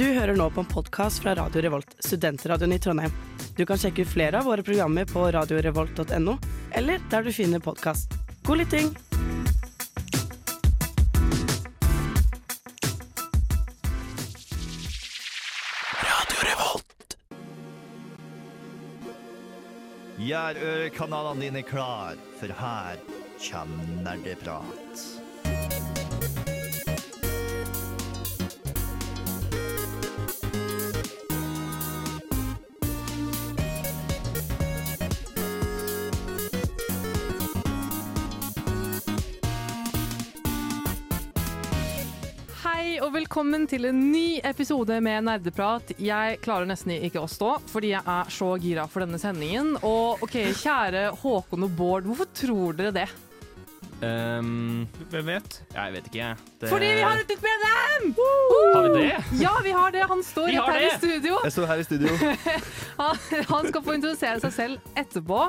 Du hører nå på en podkast fra Radio Revolt, studentradioen i Trondheim. Du kan sjekke ut flere av våre programmer på radiorevolt.no, eller der du finner podkast. God lytting! Gjør ørekanalene dine klar, for her kommer nerdeprat. Velkommen til en ny episode med Nerdeprat. Jeg klarer nesten ikke å stå, fordi jeg er så gira for denne sendingen. Og ok, kjære Håkon og Bård, hvorfor tror dere det? Um, Hvem vet? jeg vet ikke, jeg. Det- Fordi vi har et nytt medlem! Har vi det? Ja, vi har det. Han står rett her i studio. Jeg står her i studio. Han, han skal få introdusere seg selv etterpå.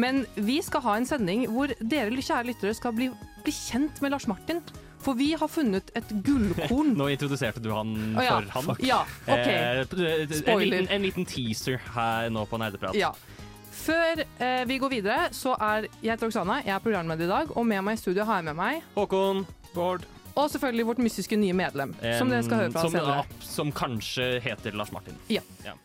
Men vi skal ha en sending hvor dere kjære lyttere skal bli, bli kjent med Lars Martin. For vi har funnet et gullkorn. Nå introduserte du han oh, ja. for han. Ja, OK. Eh, en, liten, en liten teaser her nå på Nerdeprat. Ja. Før eh, vi går videre, så er jeg heter Oksana, jeg er programleder i dag, og med meg i studio har jeg med meg Håkon, Bård. Og selvfølgelig vårt mystiske nye medlem, som dere skal høre fra som, senere. App, som kanskje heter Lars Martin. Ja. Ja.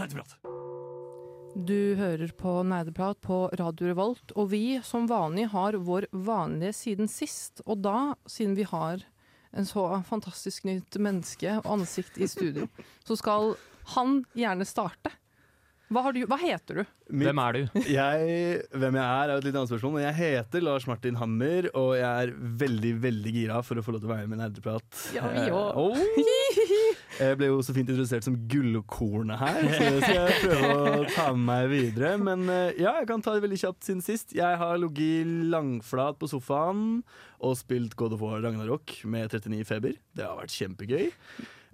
Nerdeprat. Du hører på Nerdeprat på Radio Revolt, og vi som vanlig har vår vanlige siden sist. Og da, siden vi har en så fantastisk nytt menneske og ansikt i studio, så skal han gjerne starte. Hva, har du, hva heter du? Mitt- Hvem er du? Jeg, hvem jeg er, er jo et litt annet spørsmål. Men jeg heter Lars Martin Hammer, og jeg er veldig veldig gira for å få lov til å være med i Nerdeprat. Ja, vi også. òg. oh. Jeg ble jo så fint introdusert som gullkornet her, så det skal jeg prøve å ta med meg videre. Men eh, ja, jeg kan ta det veldig kjapt siden sist. Jeg har ligget langflat på sofaen og spilt God of War Ragnarok med 39 feber. Det har vært kjempegøy.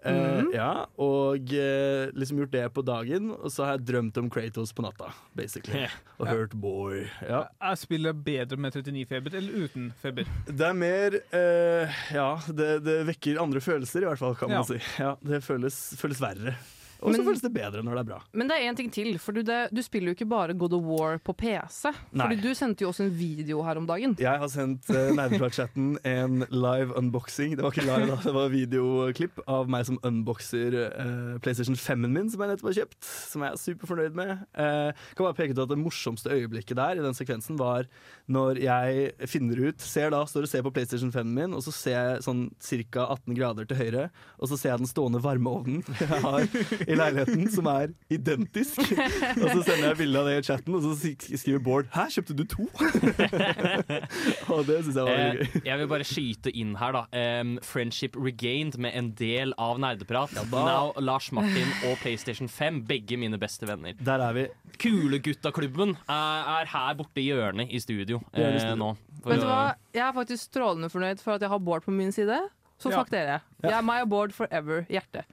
Eh, ja, og eh, liksom gjort det på dagen, og så har jeg drømt om Kratos på natta, basically. Og hørt Boy. Ja. Jeg spiller bedre med 39 feber eller uten feber. Det er mer eh, Ja, det, det vekker andre følelser, i hvert fall, kan Ja. man si. Ja, det føles, føles verre. Og så føles det bedre når det er bra. Men det er én ting til, for du, det, du spiller jo ikke bare God of War på PC. Nei. Fordi du sendte jo også en video her om dagen. Jeg har sendt uh, Nerdeprat-chatten en live unboxing. Det var ikke live, da, det var videoklipp av meg som unboxer uh, PlayStation 5-en min, som jeg nettopp har kjøpt. Som jeg er superfornøyd med. Uh, kan bare peke ut at Det morsomste øyeblikket der i den sekvensen var når jeg finner ut ser da, står og ser på PlayStation 5-en min, og så ser jeg sånn ca. 18 grader til høyre, og så ser jeg den stående varmeovnen jeg har i leiligheten, som er identisk. Og så sender jeg bilde av det i chatten, og så skriver Bård 'Hæ, kjøpte du to?' og det syns jeg var veldig gøy. Eh, jeg vil bare skyte inn her, da. Um, Friendship Regained med en del av Nerdeprat. Now Lars Martin og PlayStation 5, begge mine beste venner. Der er vi. Kuleguttaklubben er, er her borte i hjørnet i studio eh, nå. For Vet du hva? Jeg er faktisk strålende fornøyd for at jeg har Bård på min side. Så Ja. fuck dere. Jeg er meg og Bård forever. Hjerte.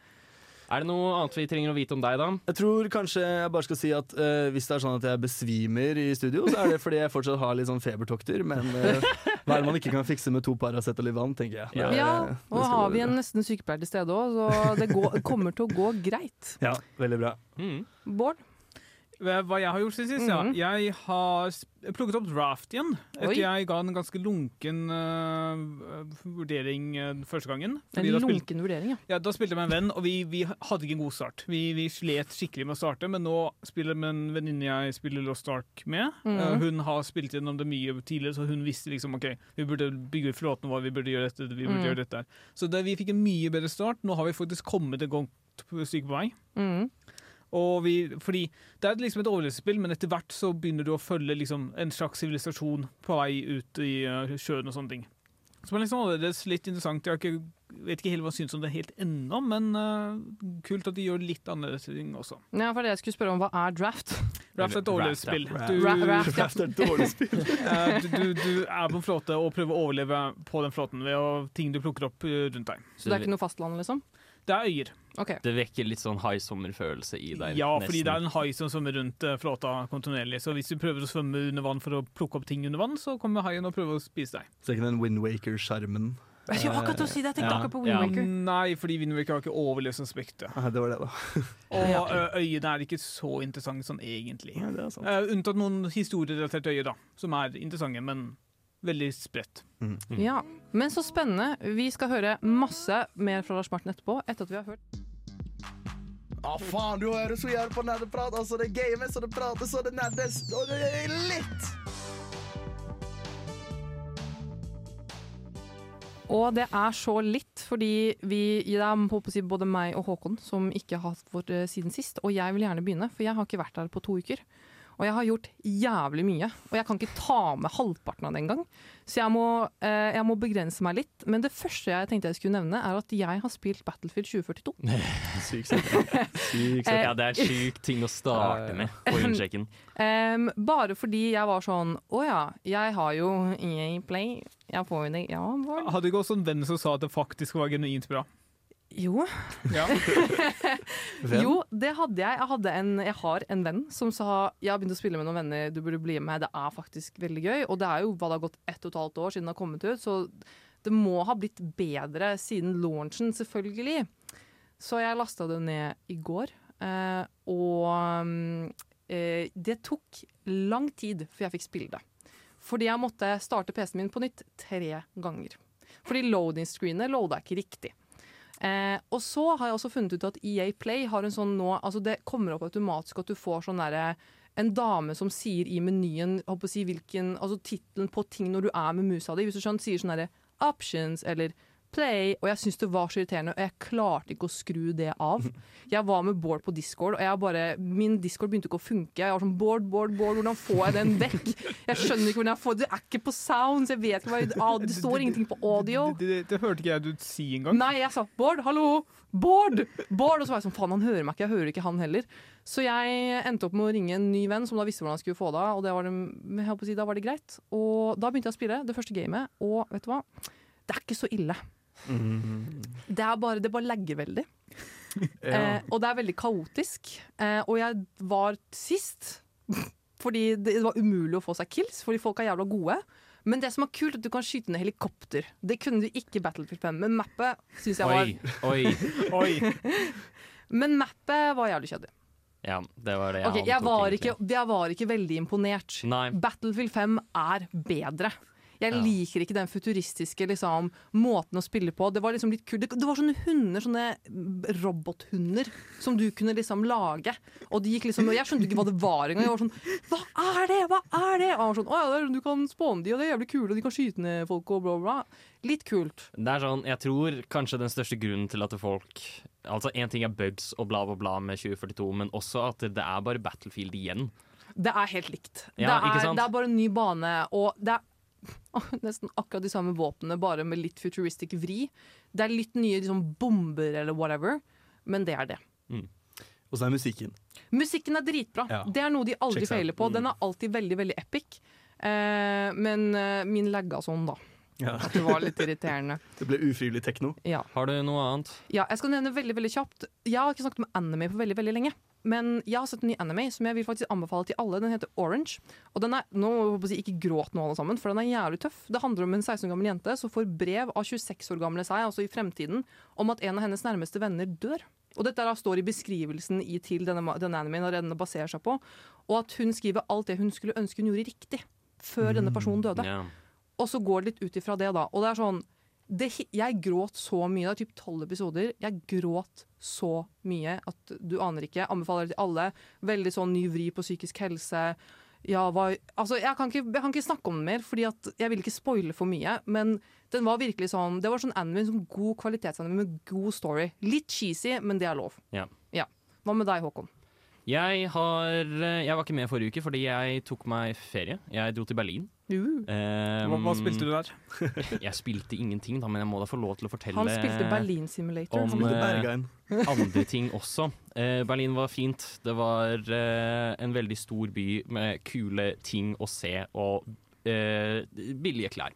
Er det noe annet vi trenger å vite om deg, da? Jeg tror kanskje jeg bare skal si at uh, hvis det er sånn at jeg besvimer i studio, så er det fordi jeg fortsatt har litt sånn febertokter. Men uh, hva er det man ikke kan fikse med to Paracet og litt vann, tenker jeg. Ja. Ja, og har være vi en nesten sykepleier til stede òg, så det går, kommer til å gå greit. Ja, veldig bra. Mm. Bård? Hva hva jeg har gjort siden sist? Mhm. ja. Jeg har plukket opp draft igjen. Etter jeg ga en ganske lunken uh, vurdering uh, første gangen. En lunken vurdering, ja. ja, da spilte jeg med en venn, og vi, vi hadde ikke en god start. Vi, vi slet skikkelig med å starte, men nå spiller jeg med en venninne jeg spiller Lost Ark med. Mhm. Uh, hun har spilt gjennom det mye tidligere, så hun visste liksom OK, vi burde bygge flåten vår, vi burde gjøre dette, vi burde mm. gjøre dette. Så det, vi fikk en mye bedre start. Nå har vi faktisk kommet et godt stykke på vei. Mm. Og vi, fordi Det er liksom et overlevelsesspill, men etter hvert så begynner du å følge liksom en slags sivilisasjon på vei ut i uh, sjøen og sånne ting. Som er liksom annerledes, litt interessant. Jeg har ikke, vet ikke helt hva jeg syns om det helt ennå, men uh, kult at de gjør litt annerledes ting også. Ja, for det jeg skulle spørre om, hva er draft? Raft er et overlevelsesspill. Er eh, du, du, du er på en flåte og prøver å overleve på den flåten ved å, ting du plukker opp eh, rundt deg. Så det er ikke noe fastland, liksom? Det er øyer. Okay. Det vekker litt sånn high sommerfølelse i deg. Ja, fordi nesten. det er en hai som svømmer rundt eh, flåta kontinuerlig. Så hvis du prøver å svømme under vann for å plukke opp ting under vann, så kommer haien og prøver å spise deg. Så er ikke den Windwaker-skjermen Jeg skulle akkurat å si det, jeg tenkte Ja. akkurat på Ja. Windmaker. Nei, fordi Windwaker har ikke overlevelsesaspektet. Ah, Det var det, da. Og øyene er ikke så interessante sånn egentlig. Ja, det er sant. Eh, unntatt noen historierelaterte øyer, da, som er interessante, men veldig spredt. Mm. Ja, Men så spennende. Vi skal høre masse mer fra Lars Martin etterpå, etter at vi har hørt Å, faen, du hører så jævlig på nerdeprat. Altså, det games, og det prates, og det nerdes, og det er litt! Og det er så litt, fordi vi, det er si, både meg og Håkon som ikke har hatt vår eh, siden sist. Og jeg vil gjerne begynne, for jeg har ikke vært der på to uker. Og jeg har gjort jævlig mye, og jeg kan ikke ta med halvparten av det engang. Så jeg må, eh, jeg må begrense meg litt. Men det første jeg tenkte jeg skulle nevne, er at jeg har spilt Battlefield 2042. Sykt sett. Eh, Ja, det er sjuk ting å starte med på innsjekken. Um, bare fordi jeg var sånn Å ja, jeg har jo EA Play. Jeg får jo det. Ja? Hadde ikke også en venn som sa at det faktisk var genuint bra? Jo. Ja. Jo, det hadde jeg. Jeg, hadde en, jeg har en venn som sa Jeg har begynt å spille med noen venner, du burde bli med. Det er faktisk veldig gøy. Og det er jo hva det har gått ett og et halvt år siden det har kommet ut, så det må ha blitt bedre siden launchen, selvfølgelig. Så jeg lasta det ned i går, eh, og eh, det tok lang tid før jeg fikk spille det. Fordi jeg måtte starte PC-en min på nytt tre ganger. Fordi loading-screenet loada ikke riktig. Eh, og så har jeg også funnet ut at EA Play har en sånn nå Altså det kommer opp automatisk at du får sånn derre en dame som sier i menyen si hvilken, altså tittelen på ting når du er med musa di. Hvis du skjønner, sier sånn herre options eller play, og jeg syntes det var så irriterende, og jeg klarte ikke å skru det av. Jeg var med Bård på Discord, og jeg bare, min Discord begynte ikke å funke. Jeg var sånn Bård, Bård, Bård, hvordan får jeg den vekk? Jeg skjønner ikke hvordan jeg får det. Det er ikke på sounds, jeg vet ikke hva ah, Det står ingenting på audio. Det, det, det hørte ikke jeg du si engang. Nei, jeg sa Bård, hallo! Bård! Bård! Og så var jeg sånn, faen, han hører meg ikke, jeg hører ikke han heller. Så jeg endte opp med å ringe en ny venn som da visste hvordan han skulle få det av, og det var det, si, da var det greit. Og da begynte jeg å spille det første gamet, og vet du hva? Det er ikke så ille. Det er bare, det bare legger veldig. Ja. Eh, og det er veldig kaotisk. Eh, og jeg var sist fordi det var umulig å få seg kills, fordi folk er jævla gode. Men det som er kult, er at du kan skyte ned helikopter. Det kunne du ikke i Battlefield 5, men mappet syns jeg var Oi, oi. Oi. Men mappet var jævlig kjedelig. Ja, det var det jeg Ok, jeg, var ikke, jeg var ikke veldig imponert. Nei. Battlefield 5 er bedre. Jeg liker ikke den futuristiske liksom, måten å spille på. Det var liksom litt kult. Det, det var sånne hunder, sånne robothunder, som du kunne liksom lage. Og de gikk liksom, jeg skjønte ikke hva det var engang. Jeg var sånn Hva er det?! Hva er det?! Og han var sånn Å ja, er- du kan spåne de, og det er jævlig kule, og de kan skyte ned folk og bla, bla. Litt kult. Det er sånn, jeg tror kanskje den største grunnen til at folk Altså Én ting er bugs og bla, bla, bla med 2042, men også at det er bare Battlefield igjen. Det er helt likt. Ja, det, er, det er bare en ny bane, og det er nesten akkurat de samme våpnene, bare med litt futuristic vri. Det er litt nye liksom, bomber eller whatever, men det er det. Og så er musikken. Musikken er dritbra. Ja. Det er noe de aldri feiler på. Mm. Den er alltid veldig, veldig epic. Eh, men eh, min lagga sånn, da. Ja. At det var litt irriterende. Det ble ufrivillig tekno. Ja. Har du noe annet? Ja, jeg skal nevne veldig veldig kjapt Jeg har ikke snakket om anime på veldig veldig lenge. Men jeg har sett en ny anime som jeg vil faktisk anbefale til alle. Den heter Orange. Og den er, nå må jeg si, Ikke gråt nå, alle sammen, for den er jævlig tøff. Det handler om en 16 år gammel jente som får brev av 26 år gamle seg, altså i fremtiden, om at en av hennes nærmeste venner dør. Og dette da står i beskrivelsen i til denne, denne animen og denne baserer seg på. Og at hun skriver alt det hun skulle ønske hun gjorde riktig før denne personen døde. Yeah. Og så går det litt ut ifra det, da. Og det er sånn det, Jeg gråt så mye. Det er typ tolv episoder. Jeg gråt så mye at du aner ikke. Anbefaler det til alle. Veldig sånn ny vri på psykisk helse. Ja, hva, altså, jeg, kan ikke, jeg kan ikke snakke om den mer, Fordi jeg vil ikke spoile for mye. Men den var virkelig sånn Det var sånn anime, sånn god kvalitetsanime med god story. Litt cheesy, men det er lov. Ja. Hva med deg, Håkon? Jeg har Jeg var ikke med forrige uke fordi jeg tok meg ferie. Jeg dro til Berlin. Uh. Um, Hva, hva spilte du der? Jeg spilte ingenting, da, men jeg må da få lov til å fortelle Han spilte Berlin Simulator. om, eh, andre ting også. Uh, Berlin var fint. Det var eh, en veldig stor by med kule ting å se og eh, billige klær.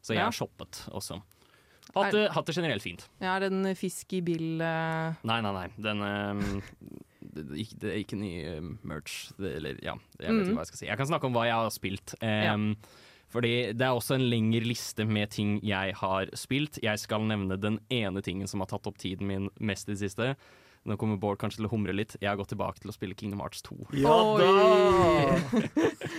Så jeg Ja. har shoppet også. Hatt, det- hatt det generelt fint. Ja, er det en fisk i bill Nei, nei, nei. Den ehm, det, det, er ikke- det er ikke ny ehm, merch. Det, eller, ja, jeg vet Mhm. ikke hva jeg skal si. Jeg kan snakke om hva jeg har spilt. Ehm, Fordi det er også en lengre liste med ting jeg har spilt. Jeg skal nevne den ene tingen som har tatt opp tiden min mest i det siste. Nå kommer Bård kanskje til å humre litt. Jeg har gått tilbake til å spille Kingdom Hearts 2. Ja da!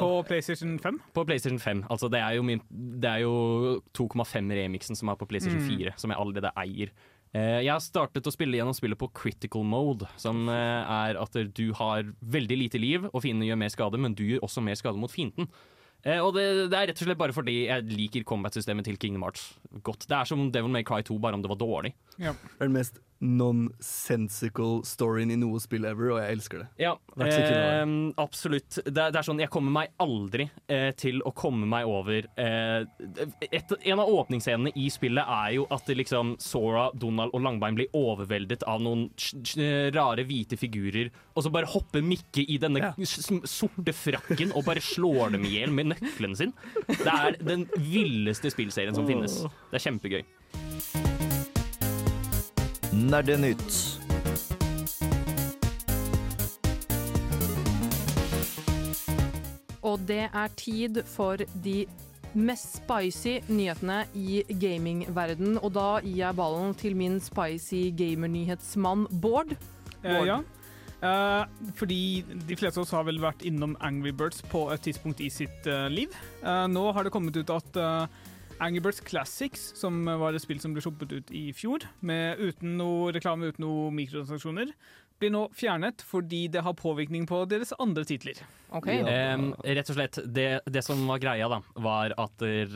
På PlayStation 5. På PlayStation 5. Altså det er jo, min, det jo 2,5-remixen som er på PlayStation Mm. 4, som jeg allerede eier. Eh, jeg har startet å spille gjennom spillet på critical mode, som eh, er at du har veldig lite liv, og fiendene gjør mer skade, men du gjør også mer skade mot fienden. Eh, og det, det er rett og slett bare fordi jeg liker combat-systemet til Kingdom Hearts godt. Det er som Devil May Cry 2, bare om det var dårlig. Det er den mest nonsensical storyen i noe spill ever, og jeg elsker det. Ja, eh, absolutt. Det, er- det er sånn, Jeg kommer meg aldri eh, til å komme meg over eh, et, En av åpningsscenene i spillet er jo at liksom Sora, Donald og Langbein blir overveldet av noen rare hvite figurer, og så bare hopper Mikke i denne Ja. sorte frakken og bare slår dem i hjel med nøkkelen sin. Det er den villeste spillserien som finnes. Det er kjempegøy. Nerdenytt. Og det er tid for de mest spicy nyhetene i gamingverden. Og da gir jeg ballen til min spicy gamernyhetsmann Bård. Eh, Bård. ja. Eh, fordi de fleste av oss har vel vært innom Angry Birds på et tidspunkt i sitt eh, liv. Eh, nå har det kommet ut at Angry Birds Classics, som var et spill som ble sluppet ut i fjor, med, uten noe reklame, uten noe mikrotransaksjoner, blir nå fjernet fordi det har påvirkning på deres andre titler. Ok. Ja. Em, rett og slett, det, det som var greia, da, var at der,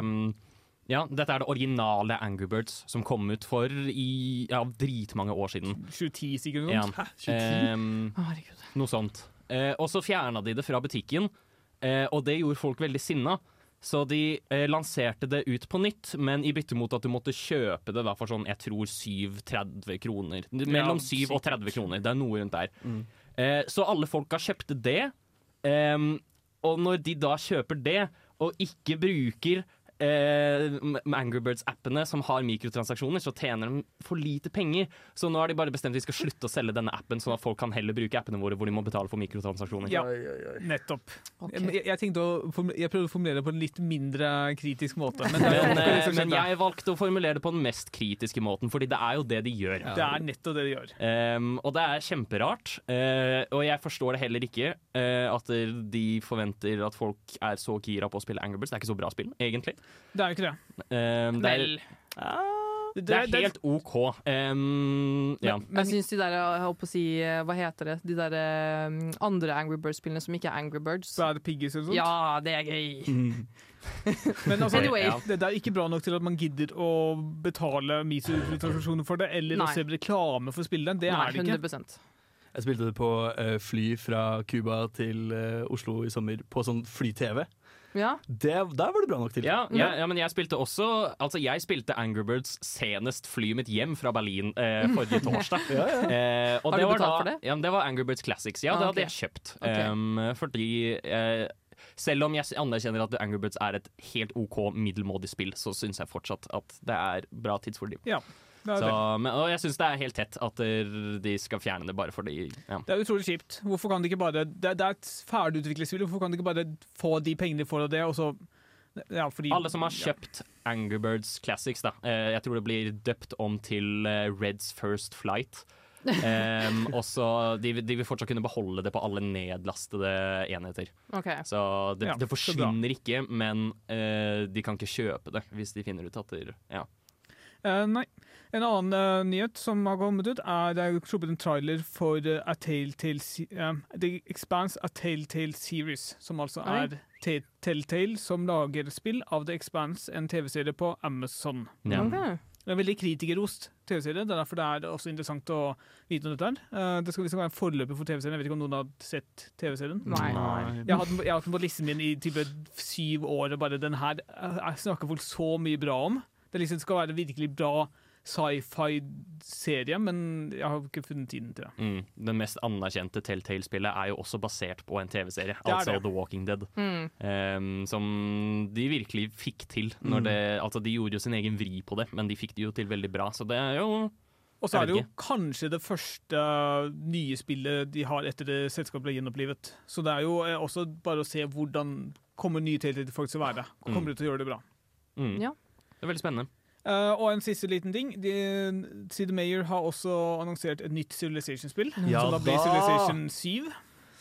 um, Ja, dette er det originale Angry Birds som kom ut for i ja, dritmange år siden. 2010 sikkert. Ja. Ja. Hæ? 23? Em, Å, herregud. noe sånt. Uh, og så fjerna de det fra butikken, uh, og det gjorde folk veldig sinna. Så de eh, lanserte det ut på nytt, men i bytte mot at du måtte kjøpe det for sånn, jeg tror 7-30 kroner. Mellom 7 og 30 kroner. Det er noe rundt der. Mm. Eh, så alle folka kjøpte det. Em, og når de da kjøper det, og ikke bruker eh, Angry Birds-appene som har mikrotransaksjoner, så tjener de for lite penger. Så nå har de bare bestemt at de skal slutte å selge denne appen, sånn at folk kan heller bruke appene våre hvor de må betale for mikrotransaksjoner. Ja. Nettopp. Okay. Jeg, jeg, tenkte å, jeg prøvde å formulere det på en litt mindre kritisk måte. Men Men, eh, men jeg valgte å formulere det på den mest kritiske måten, fordi det er jo det de gjør. det er nettopp det de gjør. Um, og det er kjemperart. Uh, og jeg forstår det heller ikke uh, at de forventer at folk er så gira på å spille Angry Birds. Det er ikke så bra spill, egentlig. Det er jo ikke det. Um, det, er, Vel. det er helt OK. Um, ja. Men- Jeg syns de der, jeg holdt på å si, eh, hva heter det, de der um, andre Angry Birds-spillene som ikke er Angry Birds. Bad Piggies og sånt. Ja, det er gøy. Mm. Men altså, Anyway. Ja. det, det er ikke bra nok til at man gidder å betale mikrotransaksjoner for det, eller å se reklame for spillet. Det Nei, er det ikke. 100 Jeg spilte det på uh, fly fra Cuba til uh, Oslo i sommer på sånn fly-TV. Ja. Det, der var det bra nok til. Ja, ja, ja, men jeg spilte også Altså, jeg spilte Angry Birds senest flyet mitt hjem fra Berlin eh, forrige torsdag. Ja, ja. Eh, og Har du det var betalt da, for det? Ja, men det var Angry Birds Classics. Ja, Ah, det hadde hadde jeg kjøpt. Okay. Um, fordi eh, selv om jeg anerkjenner at Angry Birds er et helt OK middelmådig spill, så syns jeg fortsatt at det er bra tidsfordriv. Ja, Så, men, og jeg syns det er helt tett at de skal fjerne det bare fordi ja. det er utrolig kjipt. Hvorfor kan de ikke bare Det, det er et ferdigutviklet spill. Hvorfor kan de ikke bare få de pengene de får av det, og så ja, fordi, Alle som har kjøpt Angry Birds Classics, da. Eh, jeg tror det blir døpt om til eh, Reds First Flight. Um, og så de, vil- de vil fortsatt kunne beholde det på alle nedlastede enheter. Okay. Så det, Ja, det så forsvinner ikke, men uh, de kan ikke kjøpe det hvis de finner ut at det, ja. Eh, nei. En annen eh, nyhet som har kommet ut, er det er sluppet en trailer for eh, A Tale The Expanse A Telltale Series, som altså Oi. er Telltale som lager spill av The Expanse, en TV-serie på Amazon. Ja. Okay. Det er veldig kritikerrost TV-serie. Det er derfor det er også interessant å vite om dette. her. Eh, Det skal liksom være en forløper for TV-serien. Jeg vet ikke om noen har sett TV-serien. Nei. Jeg har hatt den- jeg har hatt den på listen min i type syv år, og bare den her Jeg snakker folk så mye bra om. Det, liksom skal være virkelig bra sci-fi-serie, men jeg har ikke funnet tiden til det. Mm. Det mest anerkjente Telltale-spillet er jo også basert på en TV-serie, er altså det. The Walking Dead. Mm. Um, som de virkelig fikk til. Når Mm. det, altså de gjorde jo sin egen vri på det, men de fikk det jo til veldig bra. Så det er jo Og så er det jo kanskje det første nye spillet de har etter det selskapet ble gjenopplivet. Så det er jo eh, også bare å se hvordan kommer nye Telltale folk til å være. Kommer de til å gjøre det bra? mm. Ja. Det er veldig spennende. Uh, og en siste liten ting. De, CD Mayer har også annonsert et nytt Civilization-spill. Ja som da blir! Civilization 7.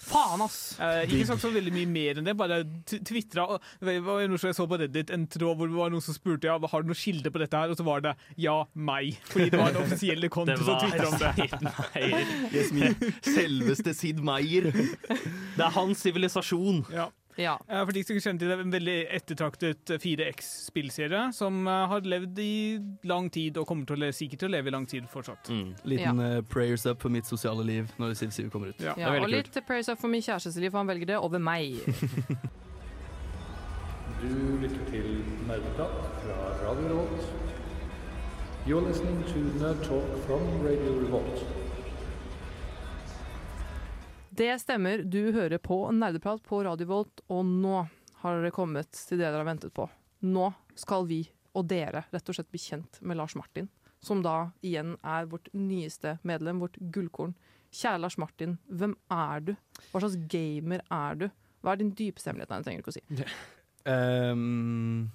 Faen, ass! Uh, ikke sagt så veldig mye mer enn det, bare tvitra jeg så på Reddit, en tråd hvor det var noen som spurte ja, har du noe kilde på dette her, og så var det ja, meg. Fordi det var en offisielle konto som tvitra om det. Yes. Selveste Sid Meier. Det er hans sivilisasjon. Ja. Ja. Eh, For de som kjenner til det, en veldig ettertraktet 4X-spillserie som eh, har levd i lang tid, og kommer til å sikkert til å leve i lang tid fortsatt. Mm. Liten eh, prayers up for mitt sosiale liv når Siv 7 kommer ut. Ja. Ja, og litt prayers up for min kjærestes liv, for han velger det over meg. Du lytter til Nerdeprat fra Radio Revolt. You're listening to Nerd Talk from Radio Revolt. Det stemmer, du hører på Nerdeprat på Radio Volt, og nå har dere kommet til det dere har ventet på. Nå skal vi og dere rett og slett bli kjent med Lars Martin, som da igjen er vårt nyeste medlem, vårt gullkorn. Kjære Lars Martin, hvem er du? Hva slags gamer er du? Hva er din dypeste hemmelighet? Nei, det trenger du ikke å si. Ehm,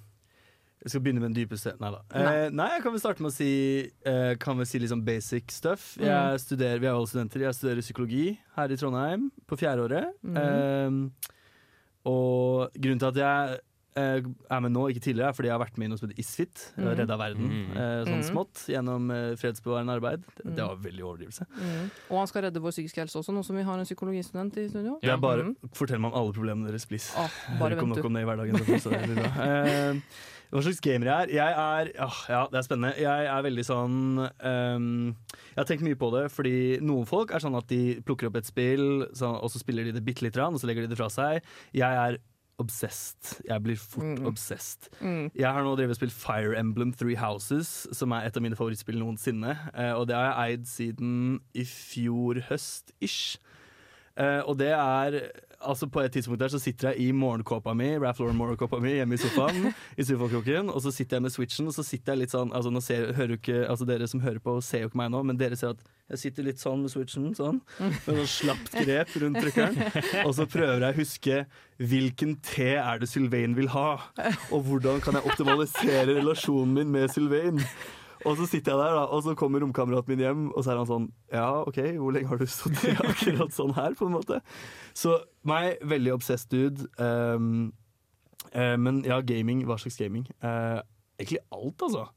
jeg skal begynne med den dypeste Nei da. Nei. Eh, nei, jeg kan vel starte med å si eh, Kan vel si litt sånn basic stuff. Mm. Jeg studerer, vi er alle studenter. Jeg studerer psykologi her i Trondheim på fjerdeåret. Mm. Eh, og grunnen til at jeg eh, er med nå, ikke tidligere, er fordi jeg har vært med i noe som heter Isfit. Mm. Redda verden mm. eh, sånn Mhm. smått gjennom eh, fredsbevarende arbeid. Det, det var veldig overdrivelse. Mm. Og han skal redde vår psykiske helse også, nå som vi har en psykologistudent i studio. Det er bare. Fortell meg om alle problemene deres, please. Ah, bare Kom vent, nok om det i hverdagen. så- så det. Eh, hva slags gamer jeg er? Jeg er åh, Ja, det er spennende. Jeg er veldig sånn um, Jeg har tenkt mye på det, fordi noen folk er sånn at de plukker opp et spill, så, og så spiller de det bitte lite grann, og så legger de det fra seg. Jeg er obsessed. Jeg blir fort Mm. obsessed. Mm. Jeg har nå drevet og spilt Fire Emblem Three Houses, som er et av mine favorittspill noensinne. Eh, og det har jeg eid siden i fjor høst-ish. Eh, og det er Altså På et tidspunkt der så sitter jeg i morgenkåpa mi Ralph Lauren morgenkåpa mi hjemme i sofaen, i sofakroken og så sitter jeg med switchen, og så sitter jeg litt sånn Altså nå ser, hører ikke Altså Dere som hører på, ser jo ikke meg nå, men dere ser at jeg sitter litt sånn med switchen, sånn. Med sånn slapt grep rundt trykkeren. Og så prøver jeg å huske hvilken te er det Sylvain vil ha, og hvordan kan jeg optimalisere relasjonen min med Sylvain. Og så sitter jeg der, da, og så kommer romkameraten min hjem, og så er han sånn Ja, OK, hvor lenge har du stått akkurat sånn her, på en måte? Så meg, veldig obsessed dude. Um, uh, men ja, gaming. Hva slags gaming? Uh, egentlig alt, altså.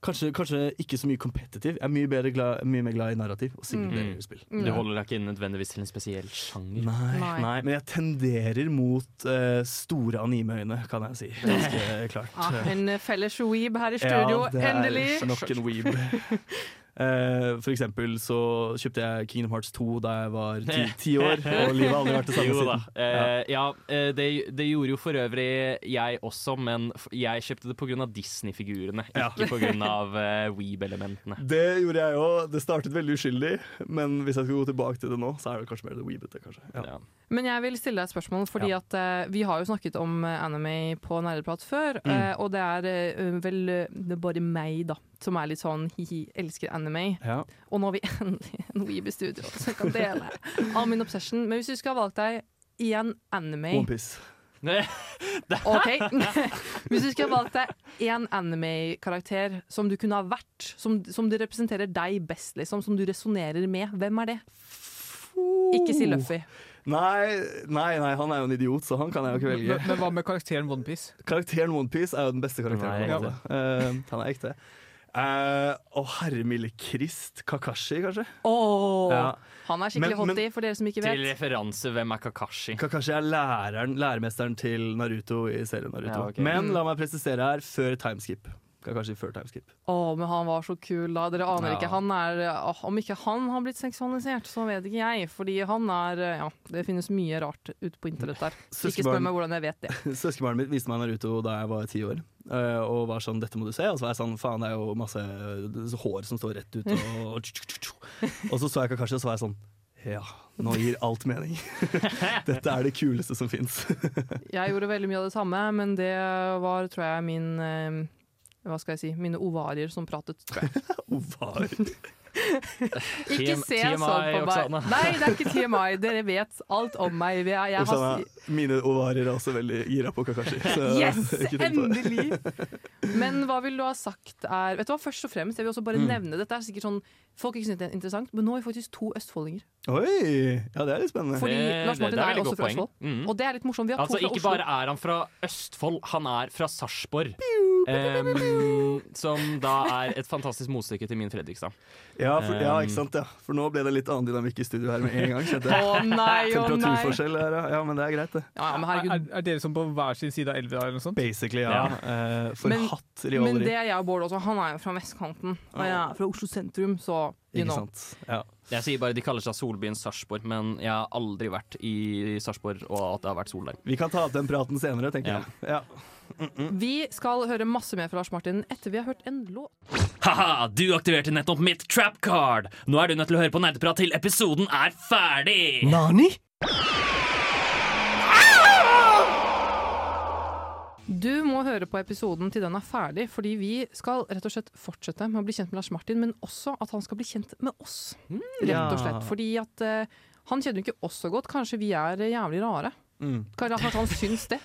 Kanskje, kanskje ikke så mye competitive. Jeg er mye, bedre glad, mye mer glad i narrativ og singleplayerspill. Mm. Du holder deg ikke nødvendigvis til en spesiell sjanger. Nei, Nei. nei, men jeg tenderer mot uh, store animeøyne, kan jeg si. Ganske klart. Ah, en felles weeb her i studio, Ja, det er endelig! nok en weeb. Eh, for eksempel så kjøpte jeg Kingdom Hearts 2 da jeg var ti, ti år, og livet har aldri vært det samme siden. Eh, ja, eh, det, det gjorde jo for øvrig jeg også, men jeg kjøpte det pga. Disney-figurene, Ja. ikke pga. Uh, Weeb-elementene. Det gjorde jeg òg. Det startet veldig uskyldig, men hvis jeg skal gå tilbake til det nå, så er det kanskje mer det weebete. Kanskje. Ja. Ja. Men jeg vil stille deg et spørsmål, fordi at uh, vi har jo snakket om eh, anime på Nerdeprat før, Mm. Uh, og det er uh, vel det er bare meg, da, som er litt sånn hi-hi, elsker anime. Ja. Og nå har vi endelig en weeb i studio som kan dele av min obsession. Men hvis du skulle ha valgt deg én anime Onepiece. OK? hvis du skulle ha valgt deg én anime-karakter som du kunne ha vært, som, som du representerer deg best, liksom, som du resonnerer med, hvem er det? Ikke si Luffy. Nei, nei, nei, han er jo en idiot, så han kan jeg jo ikke velge. Men, men hva med karakteren OnePiece? Karakteren Onepiece er jo den beste karakteren. Han er uh. Han er ekte. Og Å, herre milde krist. Kakashi, kanskje? Oh, Ja. Han er skikkelig hottie, for dere som ikke vet. Til referanse, hvem er Kakashi? Kakashi er læreren, læremesteren til Naruto i serien Naruto. Ja, okay. Men Mm. la meg presisere her, før timeskip. Kakashi før timeskip. Å, men han var så kul da. Dere aner Ja. ikke. Han er, åh, om ikke han har blitt seksualisert, så vet ikke jeg. Fordi han er Ja, det finnes mye rart ute på internett der. Ikke spør meg hvordan jeg vet det. Søskenbarnet mitt viste meg Naruto da jeg var ti år. eh, og var sånn 'dette må du se'. Og så var jeg sånn 'faen, det er jo masse hår som står rett ut'. Og, og så så jeg Kakashi, og så var jeg sånn ja, nå gir alt mening. Dette er det kuleste som fins. Jeg gjorde veldig mye av det samme, men det var, tror jeg, min eh, Hva skal jeg si? Mine ovarier som pratet, tror jeg. Ovar. Ikke se TMI, sånn på meg. Oksana. Nei, det er ikke TMI. Dere vet alt om meg. Jeg, jeg har, Oksana, mine ovarier er også veldig gira på Kakashi. så Yes! Endelig! Men hva vil du ha sagt er Vet du hva, først og fremst, jeg vil også bare Mm. nevne Dette er sikkert sånn Folk ikke synes det er interessant, men nå er vi faktisk to østfoldinger. Oi! Ja, det er litt spennende. Fordi Lars Martin det er er, også fra poeng. Østfold. Mm. Og det er litt morsomt. Vi har Altså, to fra ikke Oslo. bare er han fra Østfold, han er fra Sarpsborg. Um, som da er et fantastisk motstykke til min Fredrikstad. Ja, for, ja, ikke sant, ja. For nå ble det litt annen dynamikk i studio her med en gang. Å nei, å nei! Temperaturforskjell her, ja. ja. Men det er greit, det. Ja, men Er, herregud. er dere som på hver sin side av elva eller noe sånt? Basically, ja. ja. Uh, Men- hatt Men det er jeg og Bård også. Han er jo fra vestkanten, og jeg er fra Oslo sentrum, så you Ikke know. sant. Ja. Jeg sier bare De kaller seg Solbyen Sarpsborg, men jeg har aldri vært i Sarpsborg og at det har vært sol der. Vi kan ta opp den praten senere, tenker Ja. jeg. Ja. Vi skal høre masse mer fra Lars Martin etter vi har hørt en låt. Ha-ha, du aktiverte nettopp mitt trap card! Nå er du nødt til å høre på Nerdeprat til episoden er ferdig! Nani? Du må høre på episoden til den er ferdig, fordi vi skal rett og slett fortsette med å bli kjent med Lars Martin, men også at han skal bli kjent med oss. Rett og slett. Fordi at uh, han kjenner jo ikke oss så godt. Kanskje vi er jævlig rare. Mm. Kanskje at han syns det.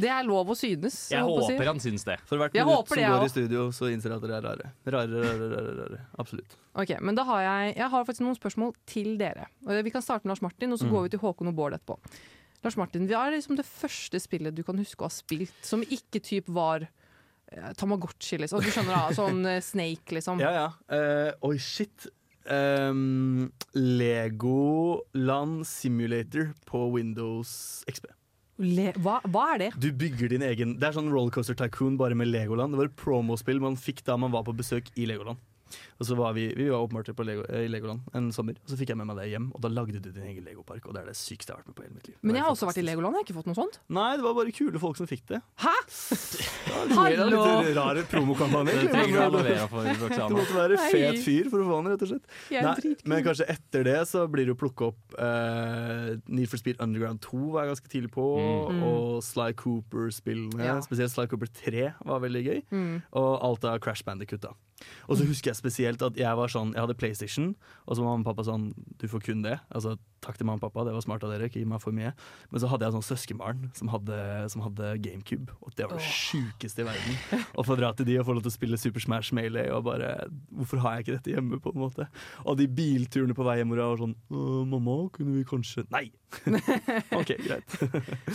Det er lov å synes. Jeg håper han syns det. For hvert Jeg minutt som går i studio, så innser jeg at dere er rare. Rare, rare, rare, rare. Absolutt. Ok, men da har jeg, jeg har faktisk noen spørsmål til dere. Vi kan starte med Lars Martin, og så Mm. går vi til Håkon og Bård etterpå. Lars Martin, vi er liksom det første spillet du kan huske å ha spilt som ikke typ var eh, Tamagotchi, liksom. Du skjønner da, sånn eh, Snake, liksom. Ja, ja. Eh, Oi, shit. Um, Legoland Simulator på Windows XP. Le hva, hva er det? Du bygger din egen Det er sånn Rollercoaster Tycoon bare med Legoland. Det var et promospill man fikk da man var på besøk i Legoland. Og så var vi, vi var oppmålte på Lego, eh, i Legoland en sommer, og så fikk jeg med meg det hjem. Og da lagde du din egen legopark, og det er det sykeste jeg har vært med på hele mitt liv. Men jeg har også vært i. Legoland, jeg har ikke fått noe sånt. Nei, det var bare kule folk som fikk det. Hæ? Ja, det var Hallo! Litt rare promokampanjer. Det trenger du å levere for Du måtte være fet fyr for å få den, rett og slett. Nei, men kanskje etter det så blir det å plukke opp uh, Need for Speed Underground 2 var jeg ganske tidlig på, Mm. og Sly Cooper-spillene. Ja. Spesielt Sly Cooper 3 var veldig gøy, Mm. og alt av Crash Bandicut. da Og så husker jeg spesielt at jeg var sånn Jeg hadde PlayStation, og så var mamma og pappa sånn Du får kun det. Altså Takk til mamma og pappa, det var smart av dere, ikke gi meg for mye. Men så hadde jeg sånn søskenbarn som hadde, som hadde GameCube, og det var det sjukeste i verden. Å få dra til de og få lov til å spille Super Smash Melee og bare Hvorfor har jeg ikke dette hjemme, på en måte? Og de bilturene på vei hjem hvor jeg var sånn «Øh, Mamma, kunne vi kanskje Nei! OK, greit.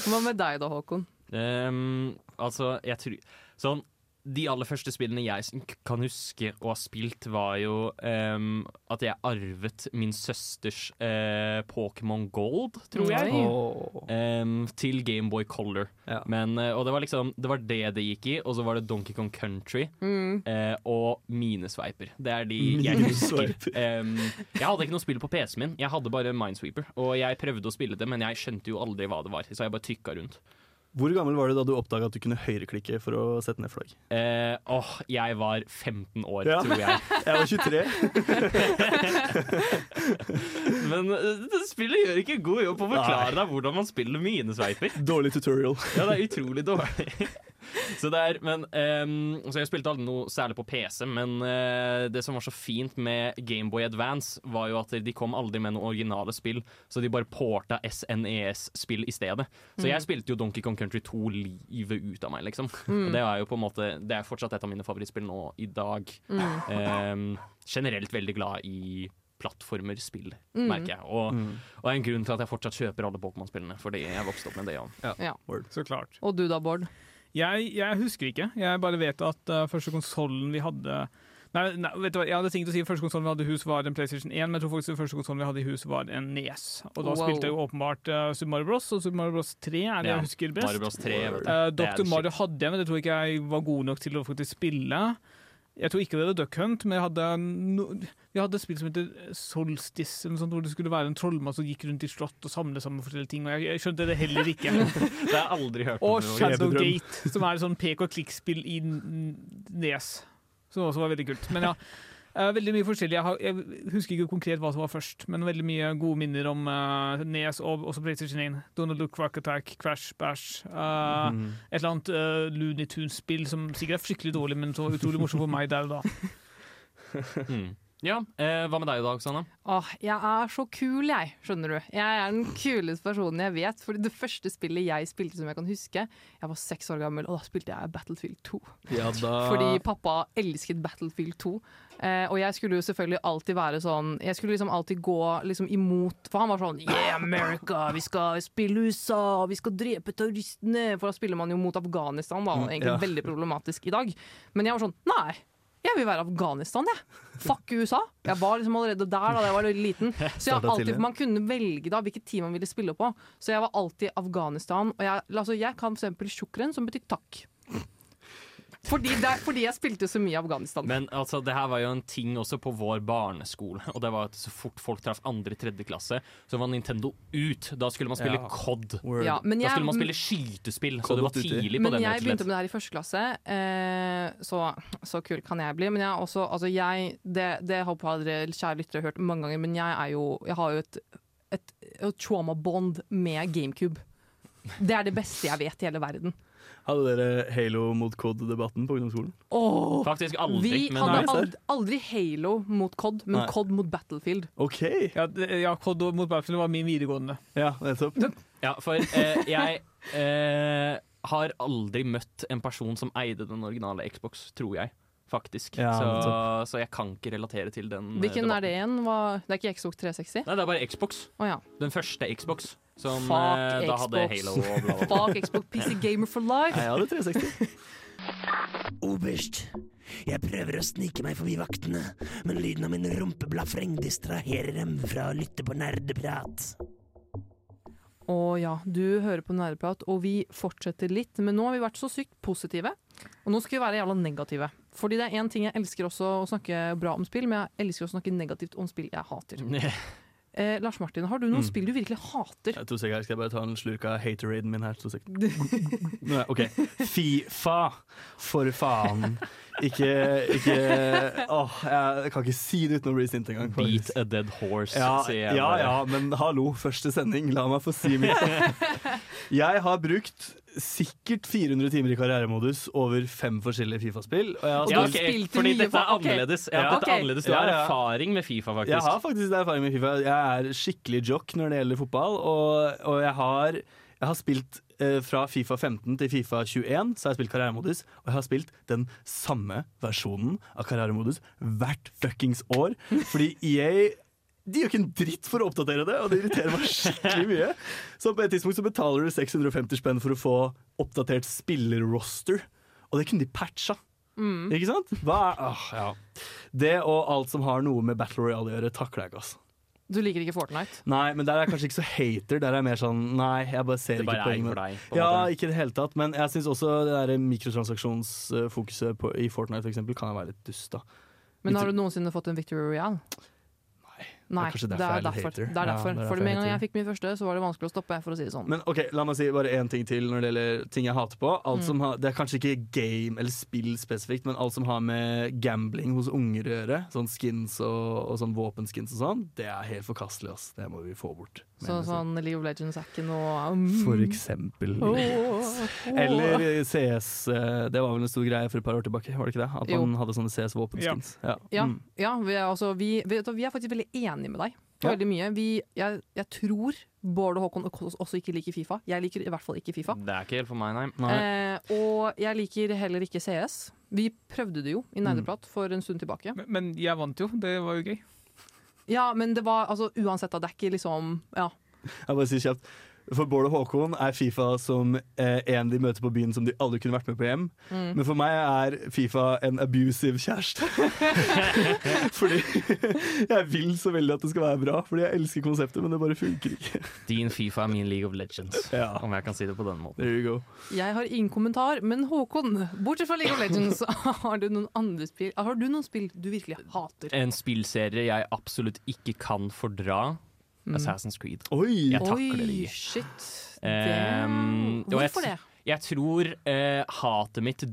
Hva med deg da, Håkon? Um, altså, jeg tror Sånn de aller første spillene jeg kan huske å ha spilt, var jo um, at jeg arvet min søsters uh, Pokémon Gold, tror jeg. Åh. Ehm, til Gameboy Color. Ja. Men, uh, og det var liksom Det var det det gikk i, og så var det Donkey Kong Country Mm. uh, og Minesweiper. Det er de jeg husker. Ehm, jeg hadde ikke noe spill på PC-en min, jeg hadde bare Minesweeper. Og jeg prøvde å spille det, men jeg skjønte jo aldri hva det var, så jeg bare trykka rundt. Hvor gammel var du da du oppdaga at du kunne høyreklikke for å sette ned flagg? Eh, åh, jeg var 15 år, Ja. tror jeg. Jeg var 23. Men eh, spillet gjør ikke god jobb på å forklare deg hvordan man spiller minesveiper. Dårlig tutorial. Ja, det er utrolig dårlig. Så der, er, men um, så Jeg spilte aldri noe særlig på PC, men uh, det som var så fint med Gameboy Advance, var jo at de kom aldri med noen originale spill, så de bare porta SNES-spill i stedet. Så jeg spilte jo Donkey Kong Country 2 livet ut av meg, liksom. Og det er jo på en måte Det er fortsatt et av mine favorittspill nå i dag. Ehm, generelt veldig glad i plattformerspill, Mm. merker jeg. Og, og en grunn til at jeg fortsatt kjøper alle Pokémon-spillene, fordi jeg vokste opp med det òg. Så klart. Og du da, Bård? Jeg, jeg husker ikke. Jeg bare vet at uh, første konsollen vi hadde Nei, nei, vet du hva, jeg hadde tenkt å si Første konsollen vi hadde i hus var en PlayStation 1, men jeg tror faktisk den første konsollen vi hadde i hus var en Nes. Og da Wow. spilte jeg jo åpenbart uh, Super Mario Bros. og Super Mario Bros. 3 er det Ja, jeg husker best. Mario Bros 3. vet du. Eh, Det er Dr. Mario hadde jeg, men det tror jeg ikke jeg var god nok til å faktisk spille. Jeg tror ikke det var Duck Hunt, men jeg hadde no, vi hadde et spill som heter Solstice, eller noe sånt, hvor det skulle være en trollmann som gikk rundt i slott og samle sammen forskjellige ting. Og jeg, jeg skjønte det heller ikke. Det har jeg aldri hørt Og. Shadowgate, som er et sånn pek og klikk-spill i Nes. Som også var veldig kult. Men ja, veldig mye forskjellig. Jeg, har, jeg husker ikke konkret hva som var først, men veldig mye gode minner om uh, Nes og også PlayStation 1. Donald Duck, Quack Attack, Crash Bash. Uh, Mm. Et eller annet uh, Looney Tunes-spill som sikkert er fryktelig dårlig, men så utrolig morsomt for meg der og da. Mm. Ja, eh, Hva med deg i dag, Sanne? Åh, jeg er så kul, jeg, skjønner du. Jeg er den kuleste personen jeg vet. Fordi det første spillet jeg spilte som jeg kan huske, jeg var seks år gammel, og da spilte jeg Battlefield 2. Ja, da Fordi pappa elsket Battlefield 2. Eh, og jeg skulle jo selvfølgelig alltid være sånn Jeg skulle liksom alltid gå liksom imot For han var sånn Yeah, America! Vi skal spille USA! Vi skal drepe terroristene! For da spiller man jo mot Afghanistan, da. Mm, Egentlig ja. veldig problematisk i dag. Men jeg var sånn Nei! Jeg vil være Afghanistan, jeg. Fuck USA. Jeg var liksom allerede der da jeg var liten. Så jeg alltid. Man kunne velge da hvilket team man ville spille på. Så jeg var alltid Afghanistan. Og jeg, altså, jeg kan eksempel sjukren, som betyr takk. Fordi, det er, fordi jeg spilte så mye i Afghanistan. Men altså, det her var jo en ting også på vår barneskole. Og det var at Så fort folk traff andre tredje klasse, så var Nintendo ut. Da skulle man spille Ja. COD. Ja, men Da skulle man spille skytespill, så det var tidlig på men den. jeg begynte med det her i første klasse, eh, så, så kul kan jeg bli. Men jeg også, altså jeg, det, det har dere kjære lyttere hørt mange ganger, men jeg, er jo, jeg har jo et, et, et trauma-bond med GameCube. Det er det beste jeg vet i hele verden. Hadde dere Halo mot Cod-debatten på ungdomsskolen? Oh, Faktisk aldri, vi men hadde aldri, aldri Halo mot COD, men Nei. COD mot Battlefield. OK! Ja, det, ja Cod mot Battlefield var min videregående. Ja, nettopp. Ja, for eh, jeg eh, har aldri møtt en person som eide den originale Xbox, tror jeg. Faktisk. Ja, så, så jeg kan ikke relatere til den. Hvilken Hvilken er det igjen? Hva- Det er ikke Xbox 360? Nei, det er bare Xbox. Oh, ja. Den første Xbox. Som Fuck eh, da hadde Xbox. Halo og bla, bla, bla. Fuck Xbox PC Gamer for life. Nei, jeg hadde 360. Oberst, jeg prøver å snike meg forbi vaktene, men lyden av min rumpeblafreng distraherer dem fra å lytte på nerdeprat. Å ja, du hører på Nerdeprat, og vi fortsetter litt. Men nå har vi vært så sykt positive, og nå skal vi være jævla negative. Fordi det er én ting jeg elsker også å snakke bra om spill, men jeg elsker også å snakke negativt om spill jeg hater. Eh, Lars Martin, har du noen Mm. spill du virkelig hater? Jeg, To sekunder, skal jeg bare ta en slurk av hateraden min her. To. Nei, OK. Fifa, for faen. Ikke, ikke Åh, jeg kan ikke si det uten å bli sint engang. Beat a dead horse, Ja, sier jeg ja, ja, men hallo, første sending, la meg få si mitt. Jeg har brukt sikkert 400 timer i karrieremodus over fem forskjellige Fifa-spill. Og jeg har Ja, okay, spilt fordi mye dette er annerledes. Ja, Ja. dette er annerledes. Du Ja, har erfaring med Fifa, faktisk. Jeg har faktisk erfaring med Fifa. Jeg er skikkelig jock når det gjelder fotball. Og, og jeg, har, jeg har spilt eh, fra Fifa 15 til Fifa 21, så har jeg spilt karrieremodus. Og jeg har spilt den samme versjonen av karrieremodus hvert fuckings år. Fordi EA de gjør ikke en dritt for å oppdatere det, og det irriterer meg skikkelig mye. Så på et tidspunkt så betaler du 650 spenn for å få oppdatert spillerroster, og det kunne de patcha. Ikke sant? Er, åh, ja. Det og alt som har noe med Battle Royale å gjøre, takler jeg ikke. altså. Du liker ikke Fortnite? Nei, men der er jeg kanskje ikke så hater. Der er jeg mer sånn Nei, jeg bare ser Det bare ikke poenget. med- deg. Ja, måte. ikke i det hele tatt. Men jeg syns også det der mikrotransaksjonsfokuset på, i Fortnite for eksempel, kan være litt dust. da Men har du noensinne fått en Victory Royale? Nei, det er, det er er derfor. Det er Ja, derfor. det er For derfor med en gang jeg fikk min første, så var det vanskelig å stoppe, for å si det sånn. Men ok, la meg si bare én ting til når det gjelder ting jeg hater på. Alt Mm. som har, det er kanskje ikke game eller spill spesifikt, men alt som har med gambling hos unger å gjøre, sånn skins og, og sånn våpenskins og sånn, det er helt forkastelig. ass. Det må vi få bort. Så, sånn League of Legends er ikke noe um, For eksempel. Oh, oh, oh. Eller CS. eh, Det var vel en stor greie for et par år tilbake, var det ikke det? At Jo. man hadde sånne CS-våpenskins. Ja. Ja, Mm. ja vi, er, altså, vi, vi, vi er faktisk veldig enige med deg på Ja. veldig mye. Vi, jeg, jeg tror Bård og Håkon også ikke liker Fifa. Jeg liker i hvert fall ikke Fifa. Det er ikke helt for meg, nei. Nei. Eh, og jeg liker heller ikke CS. Vi prøvde det jo i Mm. For en stund tilbake. Men, men jeg vant jo, det var jo gøy. Ja, men det var altså uansett, da. Det er ikke liksom Ja. Jeg bare sier kjapt For Bård og Håkon er Fifa som eh, en de møter på byen som de aldri kunne vært med på hjem. Mm. Men for meg er Fifa en abusive kjæreste. Fordi jeg vil så veldig at det skal være bra, fordi jeg elsker konseptet, men det bare funker ikke. Din Fifa er min League of Legends, Ja. om jeg kan si det på den måten. There you go. Jeg har ingen kommentar, men Håkon, bortsett fra League of Legends, har du noen andre spill Har du noen spill du virkelig hater? En spillserie jeg absolutt ikke kan fordra. Mm. Assassin's Creed. Oi! Jeg takler det Oi, ikke. shit. Ehm, Det, og jeg hvorfor det? Jeg tror uh, hatet mitt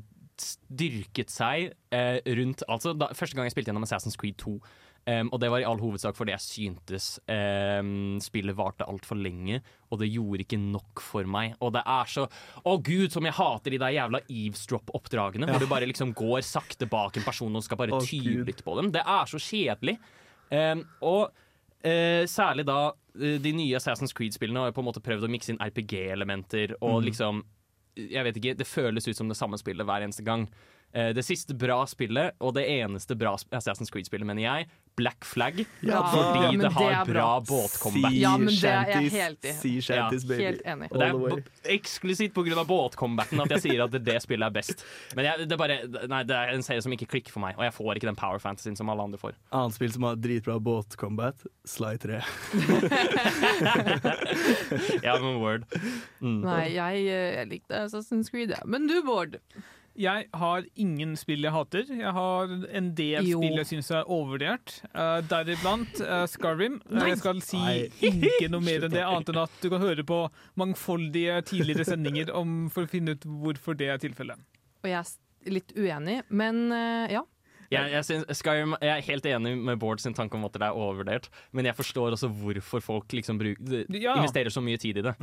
styrket seg uh, rundt Altså, da, første gang jeg spilte gjennom Assassin's Creed 2. Um, og det var i all hovedsak fordi jeg syntes um, spillet varte altfor lenge, og det gjorde ikke nok for meg. Og det er så Å gud, som jeg hater de der jævla eavesdrop-oppdragene, hvor du bare liksom går sakte bak en person og skal bare tyve litt på dem. Det er så kjedelig. Um, og eh, særlig da eh, de nye Assassin's Creed-spillene har jo på en måte prøvd å mikse inn RPG-elementer og liksom jeg vet ikke, Det føles ut som det samme spillet hver eneste gang. Eh, det siste bra spillet, og det eneste bra Assassin's Creed-spillet, mener jeg, Black Flag. Ja, fordi ja, det det har bra, bra. båtcomeback. Ja, men det er jeg helt i. Sea shanties, baby. Helt enig. Og det er eksklusivt pga. båtcombaten at jeg sier at det, det spillet er best. Men jeg, det, er bare, nei, det er en serie som ikke klikker for meg, og jeg får ikke den power fantasyen som alle andre får. Annet spill som har dritbra båtcombat, Sly 3. Ja, men word. Mm. Nei, jeg, eh, jeg likte Assassin's Creed, ja. Men du, Bård. Jeg har ingen spill jeg hater. Jeg har en del Jo. spill jeg syns er overvurdert. Uh, Deriblant uh, Skyrim. Uh, Nei. jeg skal si Nei. ikke noe mer enn det, annet enn at du kan høre på mangfoldige tidligere sendinger om, for å finne ut hvorfor det er tilfellet. Og jeg er litt uenig, men uh, ja. Jeg, jeg, synes Skyrim, jeg er helt enig med Bård sin tanke om at det er overvurdert, men jeg forstår også hvorfor folk liksom bruk, Ja. investerer så mye tid i det.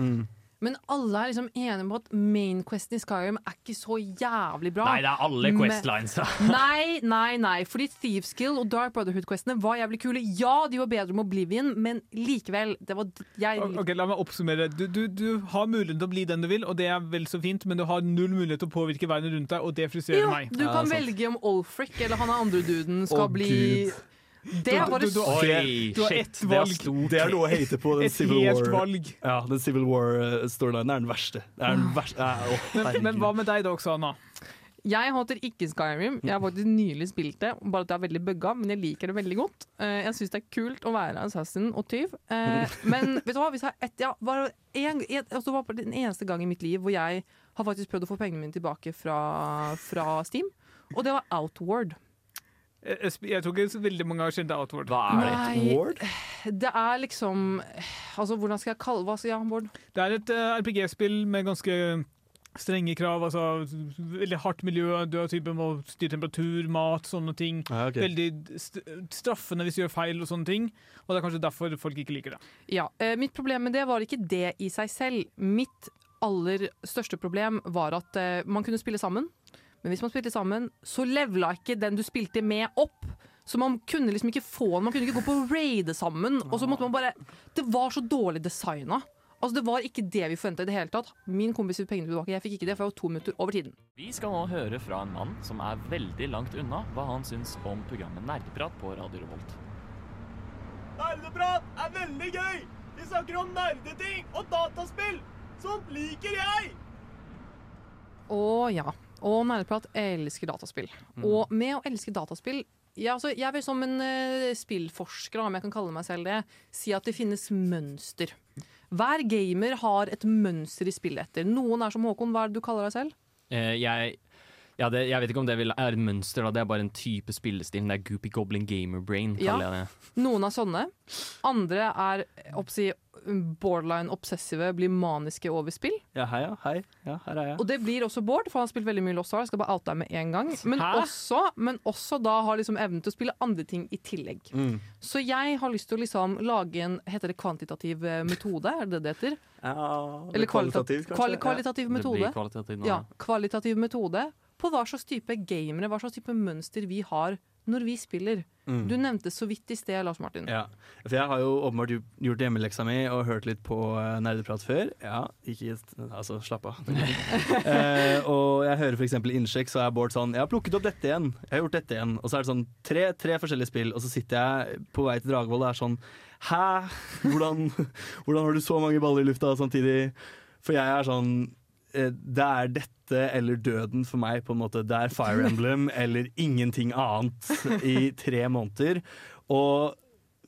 Men alle er liksom enige om at main questen i Skyrim er ikke så jævlig bra. Nei, det er alle Men- Questlinesa. Nei, nei, nei. Fordi Thieves Guild og Dark Brotherhood-questene var jævlig kule. Ja, de var bedre med Oblivion, men likevel. Det var jeg, Ok, La meg oppsummere. Du, du, du har muligheten til å bli den du vil, og det er vel så fint, men du har null mulighet til å påvirke verden rundt deg, og det frustrerer jo, meg. du kan ja, velge om Olfric eller han er andre duden skal oh, bli Gud. Det du- så Oi, du har shit. ett Det er valg. Det er noe å hate på. Den Et Civil helt War valg. Ja, den Civil War-storylinen er den verste. Er den verste. Ja, å, Men, men hva med deg da, Oksana? Jeg hater ikke Skyrim. Jeg har faktisk nylig spilt det, bare at det er veldig bugga, men jeg liker det veldig godt. Eh, jeg syns det er kult å være assassin og tyv. Eh, men vet du hva, hvis jeg har ett ja, bare en, en, altså, var den eneste gang i mitt liv hvor jeg har faktisk prøvd å få pengene mine tilbake fra, fra Steam, og det var Outward. Jeg, jeg sp- jeg tror ikke så veldig mange har kjent Outward. Hva er Nei, et Ward? det er liksom Altså, hvordan skal jeg kalle Hva sier han, Bård? Det er et eh, RPG-spill med ganske strenge krav. altså Veldig hardt miljø. Du har typen må styre temperatur, mat, sånne ting. Ja, okay. Veldig st straffende hvis du gjør feil og sånne ting. Og det er kanskje derfor folk ikke liker det. Ja, eh, Mitt problem med det var ikke det i seg selv. Mitt aller største problem var at eh, man kunne spille sammen. Men hvis man spilte sammen, så levela ikke den du spilte med, opp. Så man kunne liksom ikke få den. Man kunne ikke gå på raide sammen. Og så måtte man bare Det var så dårlig designa. Altså, det var ikke det vi forventa i det hele tatt. Min kompis fikk pengene tilbake. Jeg fikk ikke det, for jeg var to minutter over tiden. Vi skal nå høre fra en mann som er veldig langt unna hva han syns om programmet Nerdeprat på Radio Revolt. Nerdeprat er veldig gøy! Vi snakker om nerdeting og dataspill! Sånt liker jeg! Å ja. Og Nerdeprat elsker dataspill. Og med å elske dataspill ja, altså, Jeg vil som en uh, spillforsker, om jeg kan kalle meg selv det, si at det finnes mønster. Hver gamer har et mønster i spillet etter. Noen er som Håkon. Hva er det du kaller deg selv? Uh, jeg, ja, det, jeg vet ikke om det vil, er et mønster, da. det er bare en type spillestil. Det er Goopy Goblin Gamer Brain, Ja. jeg det. Noen er sånne. Andre er oppsi, borderline obsessive, blir maniske over spill. Ja, hei, ja. Hei. Ja, her er jeg. Og det blir også Bård, for han har spilt veldig mye Lost Ark. Jeg skal bare oute deg med en gang. Men også, men også da har liksom evnen til å spille andre ting i tillegg. Mm. Så jeg har lyst til å liksom lage en Heter det kvantitativ eh, metode? Er det det det heter? Ja, Eller kvalitativ kanskje. Kvali kvalitativ Det metode. nå. Ja, kvalitativ metode på hva slags type gamere, hva slags type mønster vi har når vi spiller. Mm. Du nevnte så vidt i sted, Lars Martin. Ja, for jeg har jo åpenbart gjort- hjemmeleksa mi og hørt litt på uh, nerdeprat før. Ja, ikke Altså, slapp av. Eh, og jeg hører f.eks. Innsjekk, så er Bård sånn Jeg har plukket opp dette igjen. Jeg har gjort dette igjen. Og så er det sånn tre, tre forskjellige spill, og så sitter jeg på vei til Dragvoll og er sånn Hæ? Hvordan, hvordan har du så mange baller i lufta samtidig? For jeg er sånn eh, det er dette eller døden for meg, på en måte. Det er Fire Emblem eller ingenting annet i tre måneder. Og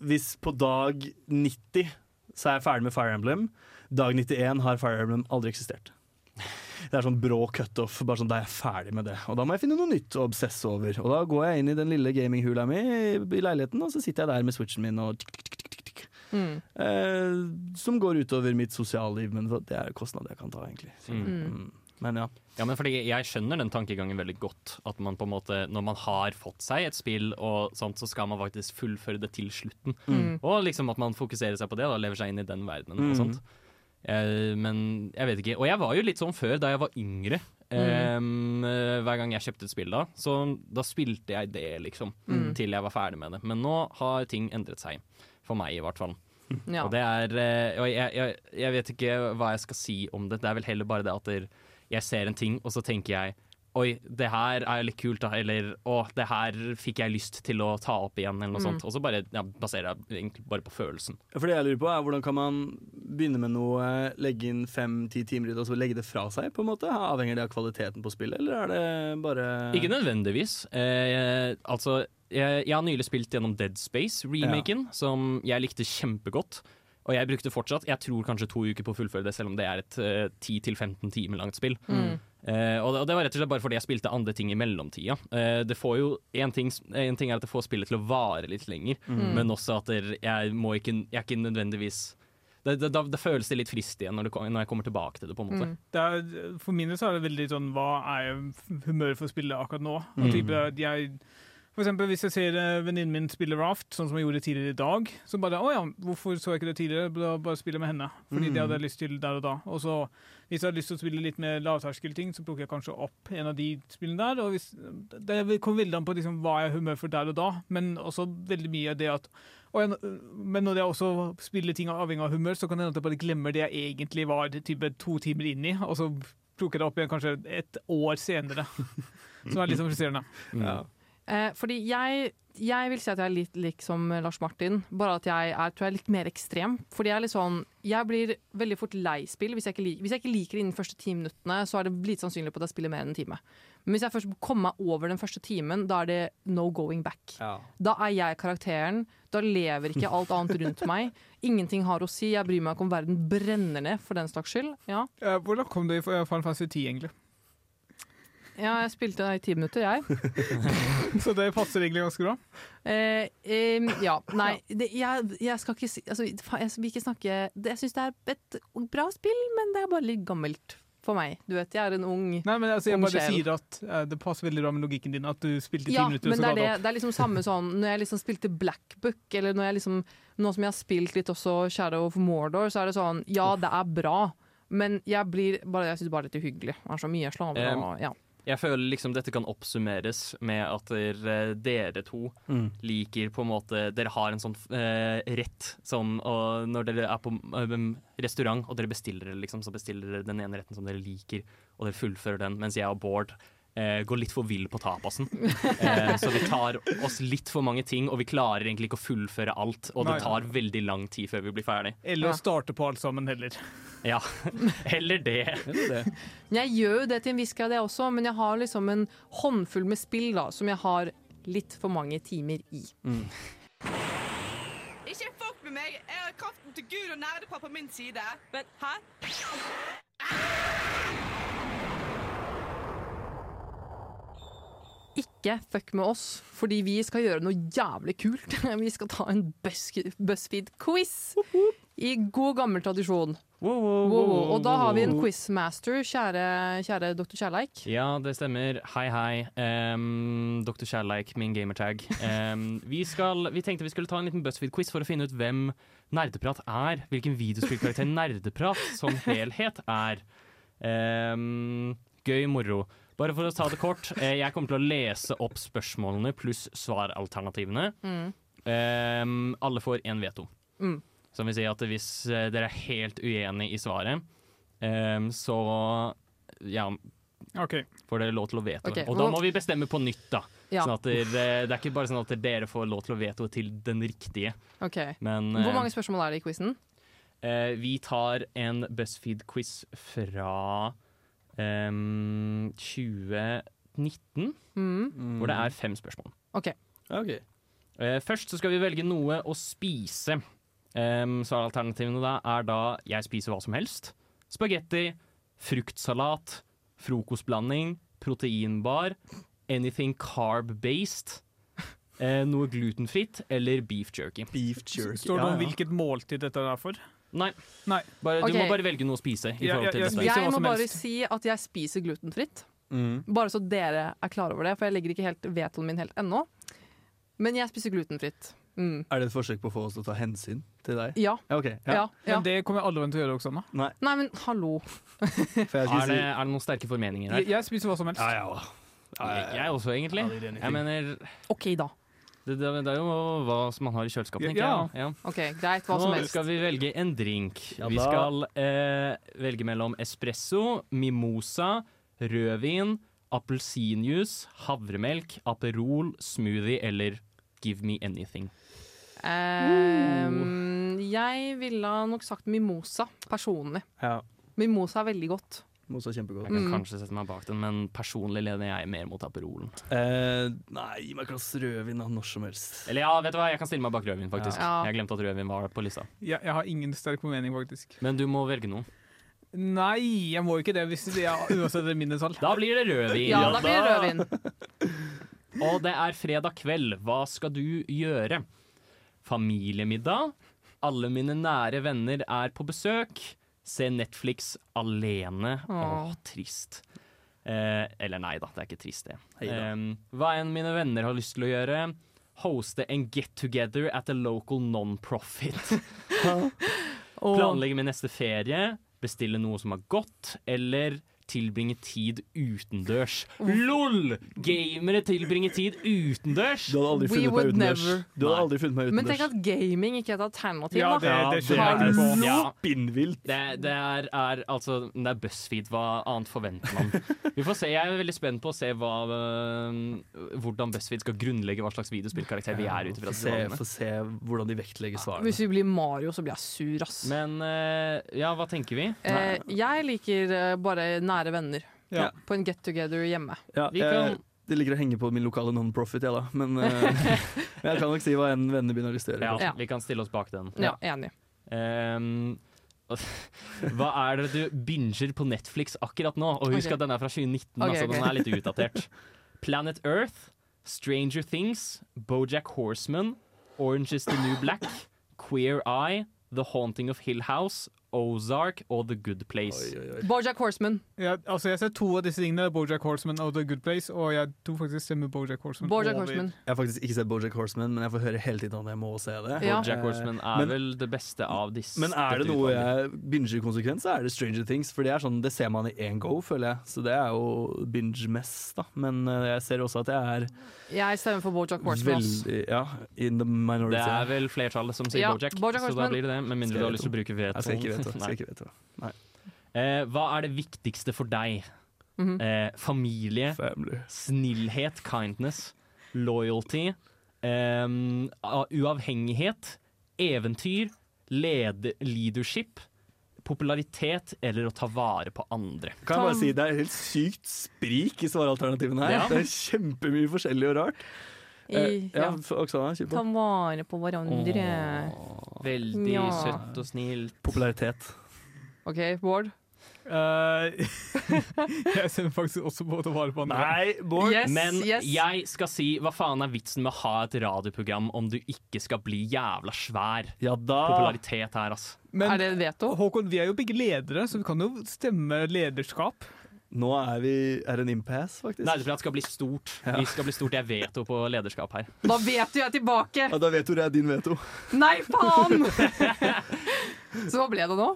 hvis på dag 90 så er jeg ferdig med Fire Emblem, dag 91 har Fire Emblem aldri eksistert. Det er sånn brå cutoff. Bare sånn, Da er jeg ferdig med det. Og da må jeg finne noe nytt å obsesse over. Og da går jeg inn i den lille gaminghula mi i leiligheten, og så sitter jeg der med switchen min og tikk, tikk. Mm. Eh, som går utover mitt sosialliv, men det er kostnad jeg kan ta, egentlig. Så, Mm. mm. Men ja. Ja, men fordi Jeg skjønner den tankegangen veldig godt. At man på en måte, Når man har fått seg et spill, og sånt, så skal man faktisk fullføre det til slutten. Mm. Og liksom at man fokuserer seg på det og lever seg inn i den verdenen. Mm. og sånt. Eh, men jeg vet ikke. Og jeg var jo litt sånn før, da jeg var yngre. Mm. Eh, hver gang jeg kjøpte et spill da, så da spilte jeg det, liksom. Mm. Til jeg var ferdig med det. Men nå har ting endret seg. For meg, i hvert fall. Ja. Og det er eh, og jeg, jeg, jeg vet ikke hva jeg skal si om det. Det er vel heller bare det at jeg ser en ting, og så tenker jeg Oi, det her er litt kult, da. Eller å, det her fikk jeg lyst til å ta opp igjen, eller noe Mm. sånt. Og så bare ja, baserer jeg egentlig bare på følelsen. For det jeg lurer på er Hvordan kan man begynne med noe, legge inn fem-ti timer i det, og så legge det fra seg? på en måte? Avhenger det av kvaliteten på spillet, eller er det bare Ikke nødvendigvis. Eh, altså, jeg, jeg har nylig spilt gjennom Dead Space-remaken, som jeg likte kjempegodt. Og jeg brukte fortsatt Jeg tror kanskje to uker på å fullføre det, selv om det er et eh, 10-15 timer langt spill. Mm. Eh, og, det, og det var rett og slett bare fordi jeg spilte andre ting i mellomtida. Uh, det får jo en ting, en ting er at det får spillet til å vare litt lenger, Mm. men også at det, jeg må ikke Jeg er ikke nødvendigvis det, det, da, det føles det litt frist igjen når, det, når jeg kommer tilbake til det. på en måte Mm. Det er, for min del så er det veldig sånn Hva er humøret for å spille akkurat nå? Og Mm. type, at jeg, for eksempel hvis jeg ser eh, venninnen min spille Raft, sånn som jeg gjorde tidligere i dag, så bare Å ja, hvorfor så jeg ikke det tidligere? Da bare spille med henne. Fordi Mm. det hadde jeg lyst til der og da. Og så hvis jeg hadde lyst til å spille litt mer lavterskelting, så plukker jeg kanskje opp en av de spillene der. Og hvis, det kommer veldig an på liksom, hva jeg i humør for der og da, men også veldig mye av det at jeg, men når jeg også spiller ting avhengig av humør, så kan det hende at jeg bare glemmer det jeg egentlig var type to timer inn i, og så plukker jeg det opp igjen kanskje et år senere. Som er litt sånn frustrerende. Ja. Eh, fordi jeg, jeg vil si at jeg er litt lik som Lars Martin, bare at jeg er, tror jeg er litt mer ekstrem. Fordi jeg er litt sånn Jeg blir veldig fort lei spill. Hvis jeg ikke, lik, hvis jeg ikke liker det innen de første ti minuttene, så er det lite sannsynlig på at jeg spiller mer enn en time. Men hvis jeg først kommer meg over den første timen, da er det no going back. Ja. Da er jeg karakteren. Da lever ikke alt annet rundt meg. Ingenting har å si. Jeg bryr meg ikke om verden brenner ned, for den slags skyld. Ja, Eh, Hvordan kom du i Final Fantasy 10, egentlig? Ja jeg spilte det i ti minutter, jeg. Så det passer egentlig ganske bra. Eh, eh, ja. Nei, det, jeg, jeg skal ikke si altså, Jeg vil ikke snakke det, Jeg syns det er et bra spill, men det er bare litt gammelt for meg. Du vet, jeg er en ung Nei, men altså, jeg bare sjel. sier at eh, det passer veldig bra med logikken din at du spilte i ti Ja, minutter, men og så det ga er, det, opp. det er liksom samme sånn Når jeg liksom spilte Black Book, eller når jeg liksom Nå som jeg har spilt litt også Shadow of Mordor, så er det sånn Ja, det er bra, men jeg blir bare Jeg syns bare det er litt uhyggelig. Det er så mye slaver Um, og ja. Jeg føler liksom dette kan oppsummeres med at dere, dere to Mm. liker på en måte Dere har en sånn eh, rett sånn og Når dere er på um, restaurant og dere bestiller liksom, så bestiller dere den ene retten som dere liker, og dere fullfører den, mens jeg og Bård eh, går litt for vill på tapasen. Eh, så vi tar oss litt for mange ting, og vi klarer egentlig ikke å fullføre alt. Og det tar veldig lang tid før vi blir ferdig. Eller å starte på alt sammen heller. Ja, Heller det. Jeg gjør jo det til en viss grad, jeg også, men jeg har liksom en håndfull med spill da, som jeg har litt for mange timer i. Ikke fuck med meg! Jeg har kraften til Gud og nerdepappa på min side. Men hæ? Ikke fuck med oss, fordi vi skal gjøre noe jævlig kult. Vi skal ta en BuzzFeed-quiz i god gammel tradisjon. Wow, Og da har vi en quizmaster, kjære, kjære dr. Kjærleik. Ja, det stemmer. Hei, hei. Um, Dr. Kjærleik, min gamertag. Um, vi, skal, vi tenkte vi skulle ta en liten BuzzFeed-quiz for å finne ut hvem Nerdeprat er. Hvilken videospillkarakter Nerdeprat som helhet er. Um, gøy moro. Bare for å ta det kort. Eh, jeg kommer til å lese opp spørsmålene pluss svaralternativene. Mm. Um, alle får én veto. Mm. Som vil si at hvis eh, dere er helt uenig i svaret, um, så ja, okay. får dere lov til å veto. Okay. Og da må vi bestemme på nytt, da. Ja. Sånn at dere, det er ikke bare sånn at dere får lov til å veto til den riktige. Okay. Men Hvor eh, mange spørsmål er det i quizen? Uh, vi tar en BuzzFeed-quiz fra ehm, 2019, Mm. hvor det er fem spørsmål. OK. okay. Uh, først så skal vi velge noe å spise. Um, så alternativene da er da jeg spiser hva som helst. Spagetti, fruktsalat, frokostblanding, proteinbar, anything carb-based, eh, noe glutenfritt eller beef jerky. Beef jerky. Står det om hvilket måltid dette er for? Nei. Nei. Bare, Ok. Du må bare velge noe å spise. I Ja, forhold ja, til ja, hva Jeg må som bare helst. si at jeg spiser glutenfritt. Mm. Bare så dere er klar over det, for jeg legger ikke helt vetoen min helt ennå. Men jeg spiser glutenfritt. Mm. Er det et forsøk på å få oss til å ta hensyn til deg? Ja. Ja, ok. Ja. Ja. ja. Men det kommer jeg aldri til å gjøre, Oksana. Nei, Nei, men hallo. for jeg skulle Er det, si er det noen sterke formeninger her? Jeg, jeg spiser hva som helst. Ja, ja, ja. Jeg, jeg også, egentlig. Ja. Jeg mener, OK, da. Det, det, det er jo hva som man har i kjøleskapet, tenker Ja. jeg. Ja. Ok, Greit, hva som Nå helst. skal vi velge en drink. Ja vi skal eh, velge mellom espresso, mimosa, rødvin, appelsinjuice, havremelk, Aperol, smoothie eller Give me anything. Ehm, jeg ville nok sagt mimosa, personlig. Ja. Mimosa er veldig godt. Mosa kjempegodt. Jeg kan Mm. kanskje sette meg bak den, men personlig leder jeg mer mot Aperolen. Eh, nei, gi meg et glass rødvin da, når som helst. Eller ja, vet du hva, jeg kan stille meg bak rødvin, faktisk. Ja. Jeg glemte at rødvin var på lista. Jeg, jeg har ingen sterk formening, faktisk. Men du må velge noe. Nei, jeg må ikke det hvis det er uansett det er mindretall. Da blir det rødvin. Ja, da blir det rødvin. Og det er fredag kveld. Hva skal du gjøre? Familiemiddag. Alle mine nære venner er på besøk. Se Netflix alene. Åh, trist. Eh, eller nei da, det er ikke trist, det. Eh, hva enn mine venner har lyst til å gjøre. Hoste en get together at a local non-profit. Planlegge min neste ferie. Bestille noe som er godt. Eller tilbringe tid utendørs. LOL! Gamere tilbringer tid utendørs! Du hadde aldri funnet meg would utendørs. Du hadde aldri funnet meg Men tenk at gaming ikke er et alternativ, Ja, det, det, det det er. Ja. spinnvilt. Det, det er, er altså Det er BuzzFeed. Hva annet forventer man? Vi får se. Jeg er veldig spent på å se hva, øh, hvordan BuzzFeed skal grunnlegge hva slags videospillkarakter vi er ute Få ifra. se, få se hvordan de vektlegger svarene. Hvis vi blir Mario, så blir jeg sur, ass. Men øh, ja, hva tenker vi? Eh, jeg liker eh, bare nære venner. Ja. På en get together hjemme. Ja, Vi jeg, kan- det ligger å henge på min lokale non-profit, jeg da. Men eh, jeg kan nok si hva en venner begynner å Ja. Ja. Vi kan stille oss bak den. Ja, enig. Um, hva er det du binger på Netflix akkurat nå? Og husk okay. at den er fra 2019, okay, altså okay. den er litt utdatert. Planet Earth, Stranger Things, Bojack Horseman, Orange is the New Black, Queer Eye, The Haunting of Hill House, Ozark og The Good Place. Oi, oi, oi. Bojack Horseman. Ja, altså jeg ser to av disse tingene, Bojack Horseman og The Good Place, og jeg tror faktisk stemmer Bojack Horseman. Bojack. Horseman. Jeg har faktisk ikke sett Bojack Horseman, men jeg får høre hele tiden om jeg må se det. Ja. Bojack Horseman er men- vel det beste av disse. Men er det noe jeg binger konsekvens, så er det Stranger Things. For det er sånn, det ser man i én go, føler jeg. Så det er jo binge-mess, da. Men eh, jeg ser også at jeg er Jeg stemmer for Bojack Horseman. veldig Ja, in the minority. Det er vel flertallet som sier Ja, Bojack, Bojack så da blir det det. Med mindre du har lyst til å bruke veto. Jeg skal ikke vite. Nei. Ikke vite. Eh, hva er det viktigste for deg? Mhm. eh, familie, Family. snillhet, kindness, loyalty, eh, uavhengighet, eventyr, led leadership, popularitet eller å ta vare på andre. Kan jeg bare si Det er helt sykt sprik i svaralternativene her. Ja. Det er kjempemye forskjellig og rart. I, Eh, ja. Oksana, kjør Ta vare på hverandre. Åh, veldig Ja. søtt og snilt. Popularitet. OK, Bård? Uh, jeg sender faktisk også på å ta vare på andre. Nei, Bård! Yes, Men yes. jeg skal si hva faen er vitsen med å ha et radioprogram om du ikke skal bli jævla svær? Ja da. Popularitet her, altså. Men er det veto? Håkon, vi er jo begge ledere, så vi kan jo stemme lederskap. Nå er vi Er det en impasse, faktisk? Nerdeprat skal bli stort. Ja. Vi skal bli stort. Jeg veto på lederskap her. Da vet du jeg er tilbake! Ja, da vet du det er din veto. Nei, faen! Så hva ble det nå?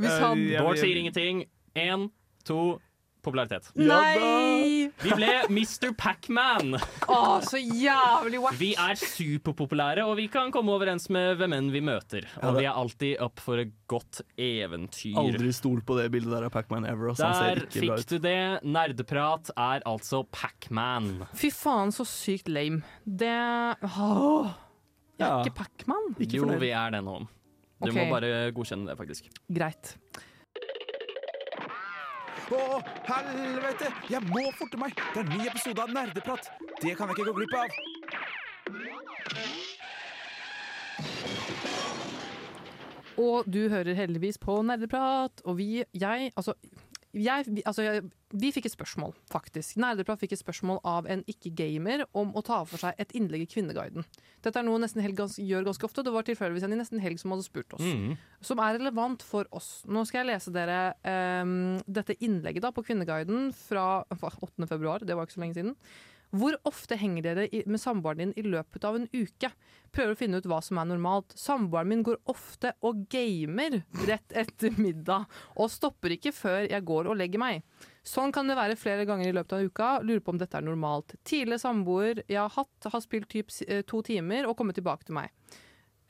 Hvis Eh, han Bård sier ingenting. Én, to, popularitet. Nei! Vi ble Mr. Pacman. Å, så jævlig wack! Vi er superpopulære, og vi kan komme overens med hvem enn vi møter. Og vi er alltid up for et godt eventyr. Aldri stol på det bildet der av Pacman ever. Altså, ser Der fikk ut. du det. Nerdeprat er altså Pacman. Fy faen, så sykt lame. Det Åh. Jeg er Ja. ikke Pacman. Jo, vi er det nå. Du okay. må bare godkjenne det, faktisk. Greit. Å, helvete! Jeg må forte meg! Det er en ny episode av Nerdeprat. Det kan jeg ikke gå glipp av. Og du hører heldigvis på Nerdeprat, og vi, jeg, altså jeg, altså jeg, vi fikk et spørsmål, faktisk. Nerdeprat fikk et spørsmål av en ikke-gamer om å ta for seg et innlegg i Kvinneguiden. Dette er noe nesten helg gjør ganske ofte. Det var tilfeldigvis en i nesten helg som hadde spurt oss. Mm. Som er relevant for oss. Nå skal jeg lese dere um, dette innlegget da på Kvinneguiden fra hva, 8. februar. Det var ikke så lenge siden. Hvor ofte henger dere med samboeren din i løpet av en uke? Prøver å finne ut hva som er normalt. Samboeren min går ofte og gamer rett etter middag, og stopper ikke før jeg går og legger meg. Sånn kan det være flere ganger i løpet av uka. Lurer på om dette er normalt. Tidligere samboer jeg har hatt, har spilt typ eh, to timer og kommet tilbake til meg.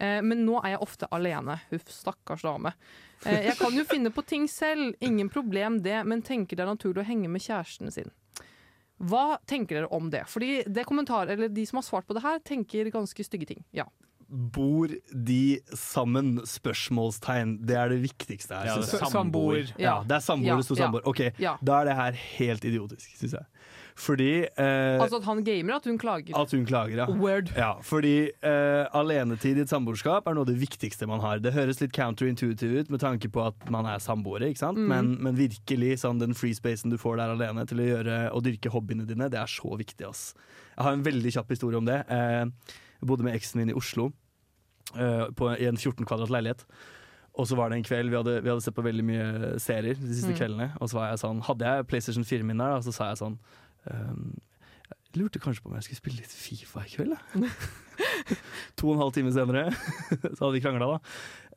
Eh, Men nå er jeg ofte alene. Huff, stakkars dame. Eh, Jeg kan jo finne på ting selv, ingen problem det, men tenker det er naturlig å henge med kjæresten sin. Hva tenker dere om det? Fordi det kommentar, eller De som har svart på det her, tenker ganske stygge ting. Ja. Bor de sammen? Spørsmålstegn. Det er det viktigste her. Ja, det er samboer. Ja, det er samboer Ja, det står samboer. Ok, ja. Da er det her helt idiotisk, syns jeg. Fordi eh, Altså at han gamer, at hun klager. At hun klager, ja. Word. ja fordi eh, alenetid i et samboerskap er noe av det viktigste man har. Det høres litt counterintuitive ut med tanke på at man er samboere, ikke sant? Mm. Men, men virkelig sånn den free spacen du får der alene til å gjøre og dyrke hobbyene dine, det er så viktig, ass. Jeg har en veldig kjapp historie om det. Eh, jeg bodde med eksen min i Oslo eh, på, i en 14 kvadrat leilighet. Og så var det en kveld, vi hadde, vi hadde sett på veldig mye serier de siste Mm. kveldene. Og så var jeg sånn, hadde jeg PlayStation 4 min der, og så sa jeg sånn ehm, Jeg lurte kanskje på om jeg skulle spille litt Fifa i kveld. to og en halv time senere så hadde vi krangla, da.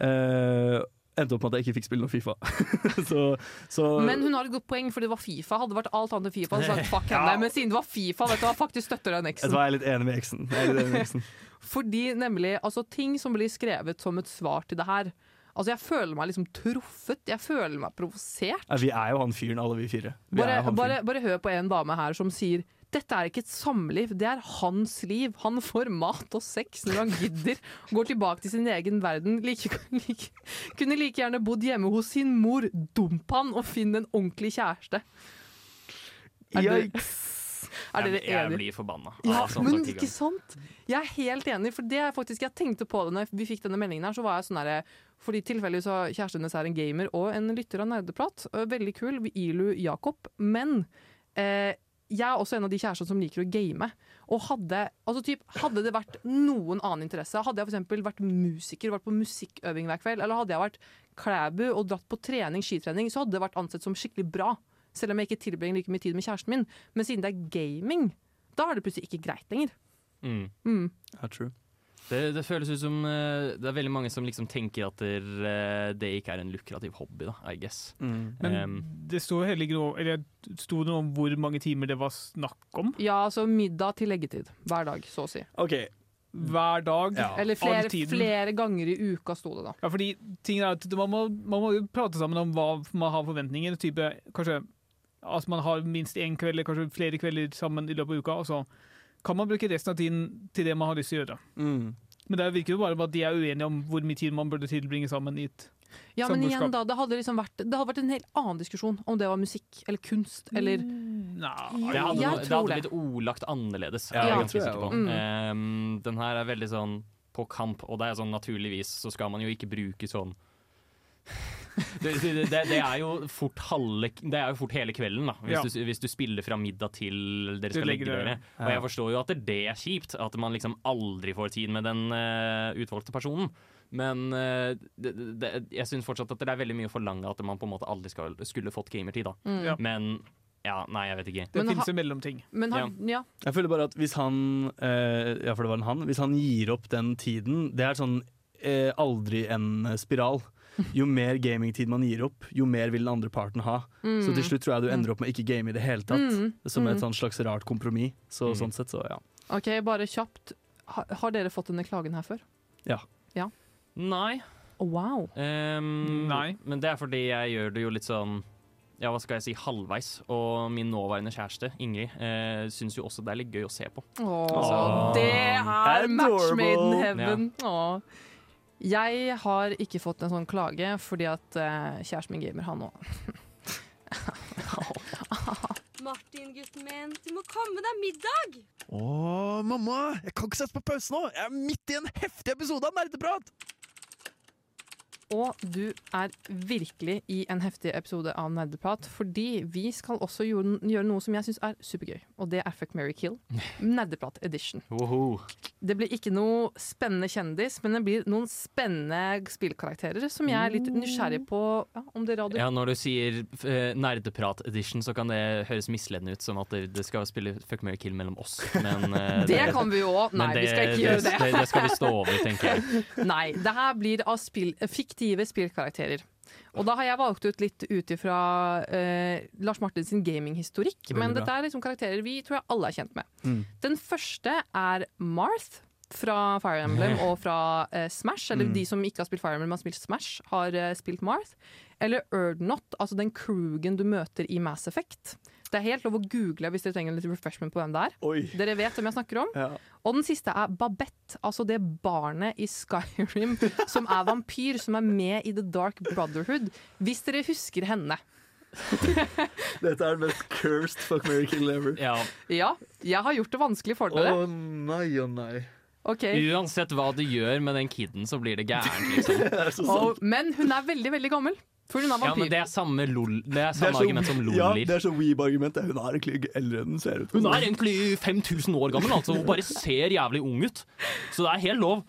Uh, endte opp med at jeg ikke fikk spille noe Fifa. så, så Men hun har et godt poeng, for det var Fifa. Hadde det vært alt annet enn Fifa, hadde sagt fuck henne. Ja. Men siden det var Fifa, vet du hva, faktisk støtter den eksen. jeg er litt enig med eksen. Enig med eksen. Fordi nemlig, altså ting som blir skrevet som et svar til det her Altså Jeg føler meg liksom truffet, jeg føler meg provosert. Ja, vi er jo han fyren, alle vi fire. Vi Bare, bare, bare hør på en dame her som sier dette er ikke et samliv, det er hans liv. Han får mat og sex når han gidder. Går tilbake til sin egen verden. Like, like, kunne like gjerne bodd hjemme hos sin mor. Dump han og finn en ordentlig kjæreste. Dere, er dere Jeg, jeg blir forbanna. Ja, men ikke sant? Jeg er helt enig, for det er faktisk Jeg tenkte på det når vi fikk denne meldingen her, så var jeg sånn herre fordi tilfeldigvis har kjæresten hennes er en gamer og en lytter av Nerdeprat. Veldig kul. Ilu Jakob. Men eh, jeg er også en av de kjærestene som liker å game. Og hadde, altså typ, hadde det vært noen annen interesse, hadde jeg f.eks. vært musiker, vært på musikkøving hver kveld, eller hadde jeg vært klæbu og dratt på trening, skitrening, så hadde det vært ansett som skikkelig bra. Selv om jeg ikke tilbringer like mye tid med kjæresten min. Men siden det er gaming, da er det plutselig ikke greit lenger. Mm. Mm. Ja, true. Det, det føles ut som eh, Det er veldig mange som liksom tenker at det, eh, det ikke er en lukrativ hobby, da, I guess. Mm. Men Um, det sto heller ikke noe Eller sto det noe om hvor mange timer det var snakk om? Ja, altså middag til leggetid. Hver dag, så å si. OK. Hver dag? Eller flere, flere ganger i uka, sto det da. Ja, fordi er at man må, man må jo prate sammen om hva man har forventninger. Type, kanskje at man har minst én kveld eller kanskje flere kvelder sammen i løpet av uka. Og så kan man bruke resten av tiden til det man har lyst til å gjøre. Mm. Men det virker jo bare at de er uenige om hvor mye tid man burde tilbringe sammen i et Ja, men igjen da, det hadde liksom vært Det hadde vært en helt annen diskusjon om det var musikk eller kunst eller det hadde, Jeg det hadde blitt ordlagt annerledes, Ja, jeg er ganske jeg sikker på. Mm. Um, den her er veldig sånn på kamp, og det er sånn naturligvis så skal man jo ikke bruke sånn det, det, det, det er jo fort halve Det er jo fort hele kvelden, da hvis, Ja. du, hvis du spiller fra middag til dere skal legge dere. Og jeg forstår jo at det, er kjipt, at man liksom aldri får tid med den uh, utvalgte personen. Men uh, det, det, jeg syns fortsatt at det er veldig mye å forlange at man på en måte aldri skal, skulle fått gamertid. da Mm. Ja. Men ja, nei, jeg vet ikke. Det finnes en mellomting. Men han, ja. Jeg føler bare at hvis han uh, Ja, for det var en han. Hvis han gir opp den tiden Det er sånn uh, aldri en spiral. Jo mer gamingtid man gir opp, jo mer vil den andre parten ha. Mm. Så til slutt tror jeg du ender opp med ikke game i det hele tatt. Mm. Som et Mm. sånn slags rart kompromiss. Så Mm. sånn sett, så ja. OK, bare kjapt. Har, har dere fått denne klagen her før? Ja. Ja. Nei. Oh, wow. Um, Nei. Men det er fordi jeg gjør det jo litt sånn ja, hva skal jeg si, halvveis. Og min nåværende kjæreste, Ingrid, eh, syns jo også det er litt gøy å se på. Åh, Så- det er match made in heaven. Åh. Jeg har ikke fått en sånn klage fordi at uh, kjæresten min gamer, han òg. Martin, gutten min, du må komme deg middag! Å, mamma! Jeg kan ikke sette på pause nå! Jeg er midt i en heftig episode av Nerdeprat! Og du er virkelig i en heftig episode av Nerdeprat, fordi vi skal også gjøre, noe som jeg syns er supergøy, og det er Fuck, marry, kill. Nerdeprat edition. Woho. Det blir ikke noe spennende kjendis, men det blir noen spennende spillkarakterer som jeg er litt nysgjerrig på ja, om dere hadde Ja, når du sier uh, nerdeprat-edition, så kan det høres misledende ut som at det, det skal spille Fuck, marry, kill mellom oss. Men, uh, Det kan vi jo òg. Nei, det, vi skal ikke gjøre det. det. Det skal vi stå over, tenker jeg. Nei, det her blir av spill, fiktive spillkarakterer. Og da har jeg valgt ut litt ut ifra eh, Lars Martins gaminghistorikk. Veldig Men dette er liksom karakterer vi tror jeg alle er kjent med. Mm. Den første er Marth fra Fire Emblem og fra eh, Smash. Eller Mm. de som ikke har spilt Fire Emblem, men har spilt Smash, har eh, spilt Marth. Eller Erdnot, altså den Krugen du møter i Mass Effect. Det er helt lov å google hvis dere trenger litt refreshment på hvem det er. Oi. Dere vet hvem jeg snakker om. Ja. Og den siste er Babette, altså det barnet i Skyrim som er vampyr, som er med i The Dark Brotherhood. Hvis dere husker henne. Dette er den mest cursed fuck, American kill ever. Ja. Ja, jeg har gjort det vanskelig for Å oh, nei og nei. Okay. Uansett hva du gjør med den kiden, så blir det gærent, liksom. Men hun er veldig, veldig gammel. For hun er Ja, men det er samme, lol, det er Det er samme argument som Ja, Lollir. det er så weeb-argument. Hun er egentlig ikke eldre enn hun ser ut. Hun er egentlig 5000 år gammel, altså. Hun bare ser jævlig ung ut. Så det er helt lov.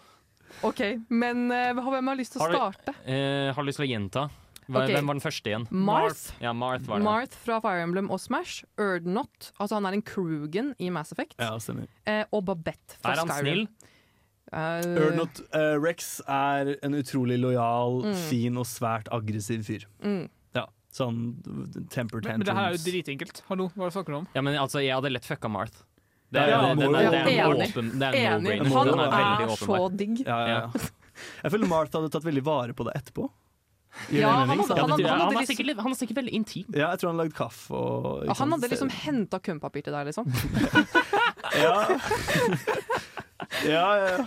Ok, Men eh, hvem har lyst til å Har du- starte? Eh, har lyst til å gjenta. Hva, Ok. Hvem var den første igjen? Marth. Ja, Marth var det. Marth fra Fire Emblem og Smash. Erdnot, altså han er en Krugen i Mass Effect. Ja, stemmer. Eh, og Babette fra Er han Skyrim. snill? Eh, Ernot uh, Rex er en utrolig lojal, Mm. fin og svært aggressiv fyr. Mm. Ja, sånn temper Men, men det her er jo tantrums. dritenkelt. Hallo, hva snakker du om? Ja, men altså, jeg hadde lett fucka Marth. Det er, Ja, det er en enig. åpen, det er en Enig. Han er er så digg. Ja, ja, ja. Jeg føler Marth hadde tatt veldig vare på det etterpå. Ja, han hadde- han hadde- han han, hadde er sikkert, han er sikkert veldig intim. Ja, jeg tror han lagde kaffe og Han hadde liksom henta kømpapir til deg, liksom. Ja. ja, ja, ja.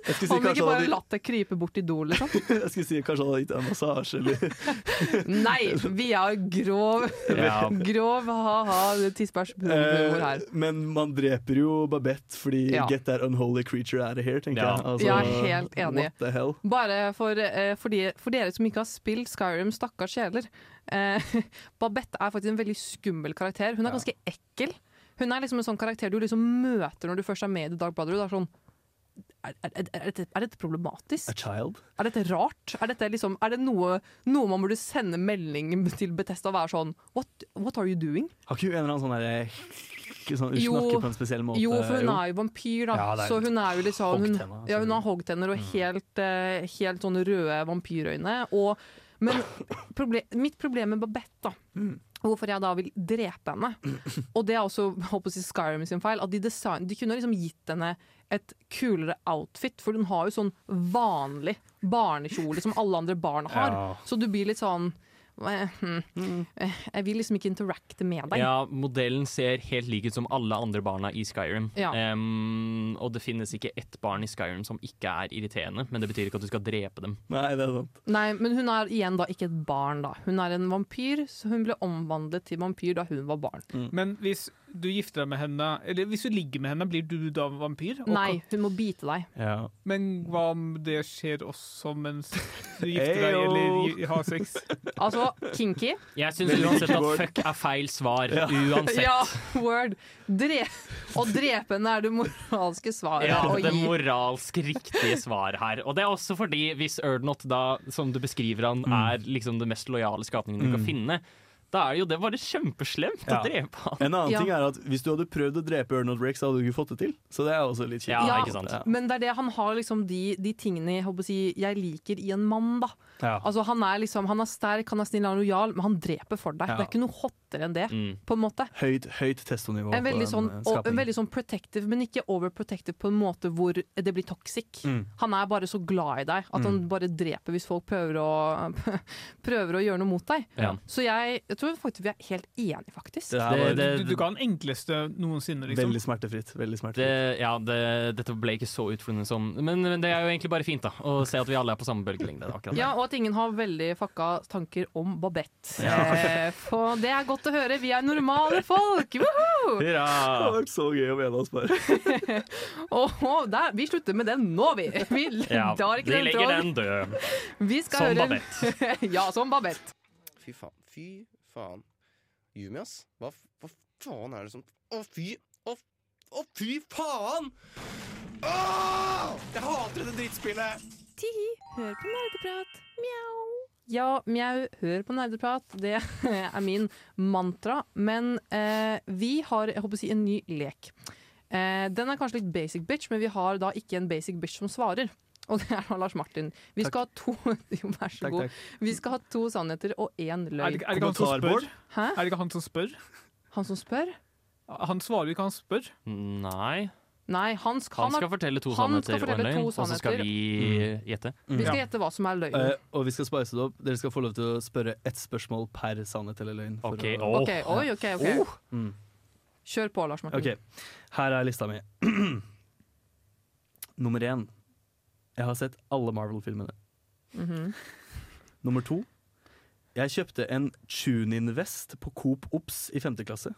Jeg skulle si Han ville ikke bare hadde, latt deg krype bort i do, liksom. jeg skulle si kanskje han hadde gitt deg en massasje, eller Nei, vi er grov, Ja. grov ha-ha, tissebæsj-humor her. Eh, Men man dreper jo Babette fordi Ja. 'get that unholy creature out of here', tenker Ja. jeg. Altså, Jeg er helt enig. What the hell? Bare for, eh, for, de, for dere som ikke har spilt Skyrim, stakkars sjeler. Eh, Babette er faktisk en veldig skummel karakter. Hun er ganske ekkel. Hun er liksom en sånn karakter du liksom møter når du først er med i Dagbladet. Dark er sånn er, er, er, dette, er dette problematisk? A child? Er dette rart? Er, dette liksom, det noe, noe man burde sende melding til Bethesda og være sånn What, what are you doing? Har ikke hun en eller annen sånn derre sånn, Hun Jo, snakker på en spesiell måte? Jo, for hun er jo vampyr, da. Ja, så hun er jo liksom hun, hoggtenner, ja, hun altså. har hoggtenner og helt, eh, helt sånne røde vampyrøyne. Og, men proble mitt problem med Babette, da Hvorfor jeg da vil drepe henne. Og det er også håper jeg, Skyrim sin feil. At de, design, de kunne liksom gitt henne et kulere outfit, for hun har jo sånn vanlig barnekjole som alle andre barn har. Ja. Så du blir litt sånn Jeg vil liksom ikke interacte med deg. Ja, modellen ser helt lik ut som alle andre barna i Skyrim. Ja. Um, og det finnes ikke ett barn i Skyrim som ikke er irriterende, men det betyr ikke at du skal drepe dem. Nei, det er sant. Nei, men hun er igjen da ikke et barn, da. Hun er en vampyr, så hun ble omvandlet til vampyr da hun var barn. Men hvis du gifter deg med henne, eller hvis du ligger med henne, blir du da vampyr? Og Nei, hun må bite deg. Ja. Men hva om det skjer også mens du gifter deg eller har sex? Altså, kinky. Jeg syns uansett at fuck er feil svar. Ja. Uansett. Ja, word. Dre å drepe henne er det moralske svaret Ja, å det gi. moralsk riktige svar her. Og det er også fordi hvis Erdnot da, som du beskriver han, Mm. er liksom det mest lojale skapningen du kan finne, da er jo det bare kjempeslemt å drepe han. En annen Ja. ting er at Hvis du hadde prøvd å drepe Arnold Rex, så hadde du ikke fått det til. Så det er også litt kjipt. Ja, ikke sant. Men det er det, han har liksom de, de tingene jeg, håper å si, jeg liker i en mann, da. Ja. Altså, han er liksom, han er sterk, han er snill, han er lojal, men han dreper for deg. Ja. Det er ikke noe hottere enn det, Mm. på en måte. Høyt, høyt testonivå En veldig, sånn, og, en veldig sånn protective, men ikke overprotective på en måte hvor det blir toxic. Mm. Han er bare så glad i deg at han bare dreper hvis folk prøver å, prøver å gjøre noe mot deg. Ja. Så jeg, jeg tror faktisk vi er helt enige, faktisk. Det det, Det- Du, du ga den enkleste noensinne, liksom. veldig smertefritt. Veldig smertefritt. Det, ja, det, dette ble ikke så utfordrende som men, men det er jo egentlig bare fint, da. Å se at vi alle er på samme bølgelengde. Ja, og at ingen har veldig fucka tanker om Babette. Eh, for det er godt å høre. Vi er normale folk! Woohoo! Det hadde vært så gøy om en av oss bare der, vi slutter med den nå, vi. Vi Ja, tar ikke vi legger den død. Som høre Babette. ja, som Babette. Fy faen. Fy faen. Yumi, ass. Hva, hva faen er det som Å, fy Å, å fy faen! Åh! Jeg hater dette drittspillet! Tihi, hør på nerdeprat. Mjau. Ja, mjau, hør på nerdeprat. Det er min mantra. Men eh, vi har jeg håper å si, en ny lek. Eh, den er kanskje litt basic bitch, men vi har da ikke en basic bitch som svarer. Og det er da Lars Martin. Vi skal ha to Jo, vær så Takk, god. takk. Vi skal ha to sannheter og én Er løgn. det, er det ikke han som spør? Hæ? Er det ikke han som spør? Han som spør? Han svarer ikke, han spør. Nei. Nei, han, skal, Han skal skal fortelle to han skal sannheter og en løgn, og så skal vi gjette. Vi skal gjette hva som er løgn. Uh, og vi skal spice det opp. Dere skal få lov til å spørre ett spørsmål per sannhet eller løgn. for Ok, å- okay. oi, ok, ok. Mm. Kjør på, Lars Martin. Ok, her er lista mi. Nummer én. Jeg har sett alle Marvel-filmene. Mhm. Nummer to. Jeg kjøpte en Chunin-vest på Coop Ops i femte klasse.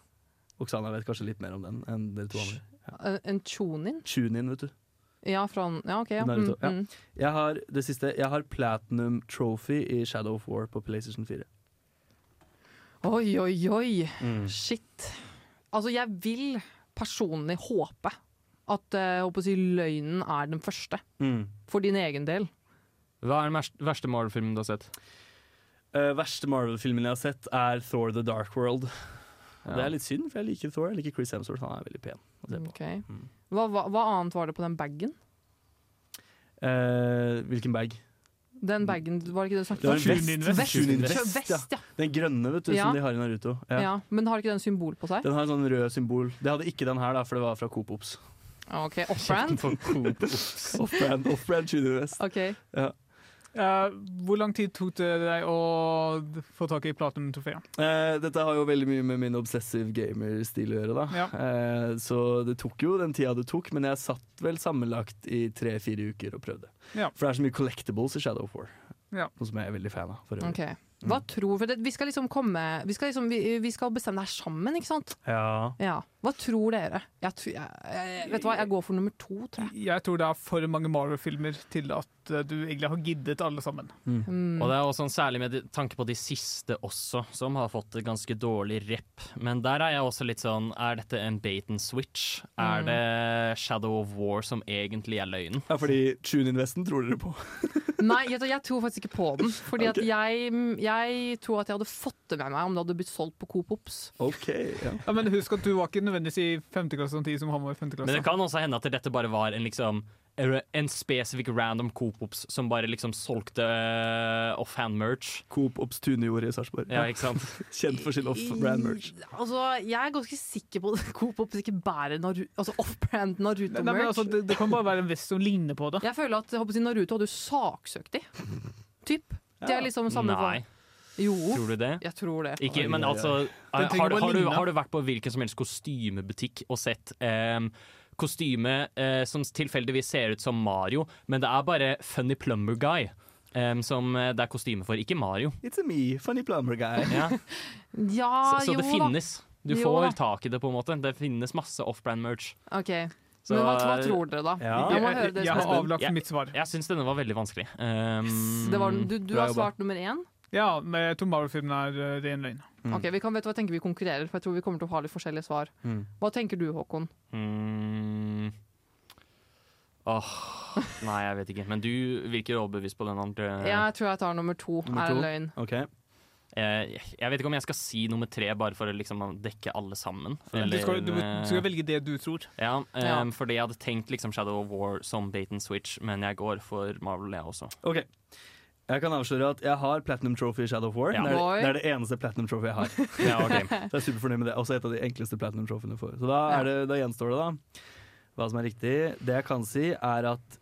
Oksana vet kanskje litt mer om den enn dere to andre. Ja. En- En Chonin? Chunin, vet du. Ja, fra Ja, OK. Ja. Mm, ja. mm. Jeg har det siste. Jeg har Platinum Trophy i Shadow of War på PlayStation 4. Oi, oi, oi. Mm. Shit. Altså, jeg vil personlig håpe at eh, jeg håper å si, løgnen er den første. Mm. For din egen del. Hva er den verste- Marvel-filmen du har sett? Uh, verste Marvel-filmen jeg har sett, er Thor The Dark World. Ja. Det er litt synd, for jeg liker Thor. Jeg liker Chris Hemsworth. Han er veldig pen å se på. Ok. Hva, hva, hva annet var det på den bagen? Uh, hvilken bag? Den bagen, var det ikke det du snakket om? vest. Vest, vest, ja. Den grønne, vet du, Ja. som de har i Naruto. Ja. ja. Men har ikke den symbol på seg? Den har en sånn rød symbol. Det hadde ikke den her, da, for det var fra Coop Ops. OK, off-brand? Off-brand off Chunin-vest. OK. Ja. Uh, hvor lang tid tok det deg å få tak i Platinum-trofeet? Uh, dette har jo veldig mye med min obsessive gamer-stil å gjøre, da. Ja. uh, så det tok jo den tida det tok, men jeg satt vel sammenlagt i tre-fire uker og prøvde. Ja. For det er så mye collectibles i Shadow of War, Ja. noe som jeg er veldig fan av. For øvrig. Ok. Hva tror for det, Vi skal liksom komme Vi skal, liksom, vi, vi skal bestemme det her sammen, ikke sant? Ja. Ja. Hva tror dere? Jeg, tror- jeg, jeg, vet du hva, jeg går for nummer to, tror jeg. Jeg tror det er for mange Marvel-filmer til at eh, du egentlig har giddet alle sammen. Mm. Og det er også en særlig med tanke på de siste også, som har fått et ganske dårlig rep. Men der er jeg også litt sånn Er dette en bait and switch? Er Mm. det Shadow of War som egentlig er løgnen? Ja, fordi Tune-investen tror dere på. Nei, jeg, jeg tror faktisk ikke på den. Fordi at jeg, jeg tror at jeg hadde fått det med meg om det hadde blitt solgt på Coop Ops. Ok, ja. Ja, men husk at du var ikke nødvendigvis i femte klasse samtidig som han var i femte klasse. Men det kan også hende at dette bare var en liksom en spesifikk random Coop-ops som bare liksom solgte uh, offhand-merch. Coop Ops Tunejord i Sarpsborg. Ja, ikke sant? Kjent for sin off-brand-merch. Altså, Jeg er ganske sikker på at Coop Ops ikke bærer Naru altså off-brand Nei, men Naruto-merch. altså, det, det kan bare være en vest som ligner på det. Jeg føler at jeg håper å si, Naruto hadde jo saksøkt de. Typ. Det er liksom samme Nei. Jo. Tror du det? Jeg tror det. Ikke, men altså har, har, har, du, har du vært på hvilken som helst kostymebutikk og sett em, kostyme eh, som tilfeldigvis ser ut som Mario, men det er bare Funny Plumber Guy Um, som eh, det er kostyme for, ikke Mario. It's a me, funny plumber guy. Ja. Ja, Så, så det finnes. Du Jo får da. tak i det, på en måte. Det finnes masse off-brand merch. Ok. Så, Men hva, hva eh, tror dere, da? Ja. Jeg må Jeg- jeg har avlagt mitt svar. Jeg syns denne var veldig vanskelig. Um, Det var, du du har svart nummer én? Ja, men jeg tror Marvel-filmen er uh, ren løgn. Mm. Ok, vi kan, vet du hva, jeg tenker vi konkurrerer, for jeg tror vi kommer til å ha litt forskjellige svar. Mm. Hva tenker du, Håkon? Mm. Åh, nei, jeg vet ikke. Men du virker overbevist på den andre. Jeg tror jeg tar nummer to. Nummer er to. løgn. Ok. Eh, jeg vet ikke om jeg skal si nummer tre bare for å liksom dekke alle sammen. Du skal, du, eh, du skal velge det du tror. ja, eh, Ja. fordi jeg hadde tenkt liksom Shadow of War som bait and switch, men jeg går for Marvel, jeg også. Ok. Jeg kan avsløre at jeg har Platinum Trophy i Shadow of War. Ja. Det, er, det er det eneste Platinum Trophy jeg har. Ja, okay. Så jeg er superfornøyd med det. Også et av de enkleste Platinum Trophyene du får. Så da, er det, da gjenstår det, da. Hva som er riktig. Det jeg kan si, er at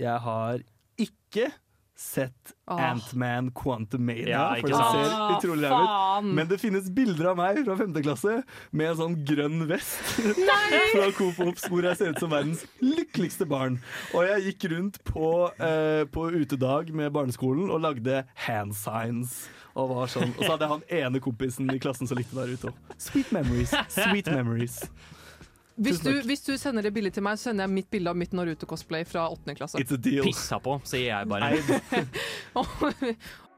jeg har ikke sett oh. Ant-Man Quantumania. Ja, for det ser Ah, utrolig ræv ut. Men det finnes bilder av meg fra 5. klasse med en sånn grønn vest fra Coop Ops, hvor jeg ser ut som verdens lykkeligste barn. Og jeg gikk rundt på, eh, på utedag med barneskolen og lagde hand signs. Og, var sånn. og så hadde jeg han ene kompisen i klassen som likte Naruto. Sweet memories. Sweet memories. Hvis du, hvis du sender det bildet til meg, så sender jeg mitt bilde av mitt Naruto-cosplay fra 8. klasse. It's a deal. Pissa på, sier jeg bare.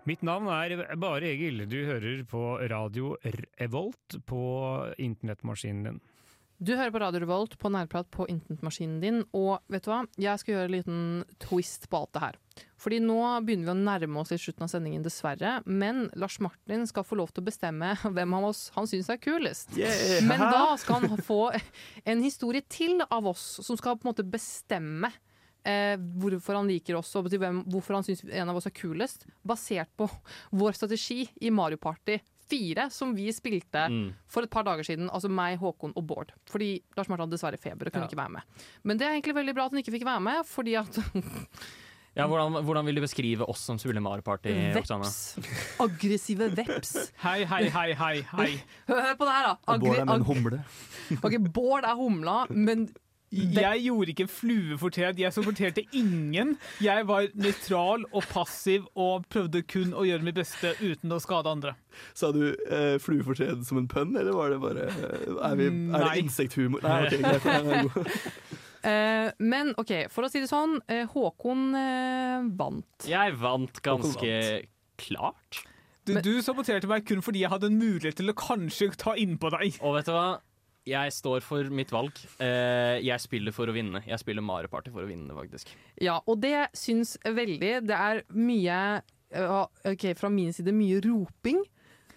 Mitt navn er Bare Egil. Du hører på radio Revolt på internettmaskinen din. Du hører på Radio Revolt på nærprat på internettmaskinen din, og vet du hva? Jeg skal gjøre en liten twist på alt det her. Fordi nå begynner vi å nærme oss i slutten av sendingen, dessverre. Men Lars Martin skal få lov til å bestemme hvem av oss han syns er kulest. Yeah. Men da skal han få en historie til av oss, som skal på en måte bestemme eh, hvorfor han liker oss, og hvem, hvorfor han syns en av oss er kulest, basert på vår strategi i Mario Party 4, som vi spilte Mm. for et par dager siden. Altså meg, Håkon og Bård. Fordi Lars Martin hadde dessverre feber og kunne Ja. ikke være med. Men det er egentlig veldig bra at han ikke fikk være med, fordi at Ja, hvordan, hvordan vil du beskrive oss som Sule Party? Oksana? Veps. Aggressive veps. Hei, hei, hei, hei. hei. Hør på det her, da. Og Bård er med en humle. Ok, Bård er humla, men Jeg gjorde ikke fluefortert, jeg supporterte ingen. Jeg var nøytral og passiv og prøvde kun å gjøre mitt beste uten å skade andre. Sa du eh, fluefortred som en pønn, eller var det bare eh, Er, vi, er Nei. det insekthumor? Nei, ok, greit. Eh, Men OK, for å si det sånn. Eh, Håkon eh, vant. Jeg vant ganske vant. klart. Du, du saboterte meg kun fordi jeg hadde en mulighet til å kanskje ta innpå deg. Og vet du hva? Jeg står for mitt valg. Eh, jeg spiller for å vinne. Jeg spiller Mario Party for å vinne, faktisk. Ja, og det syns veldig Det er mye OK, fra min side mye roping.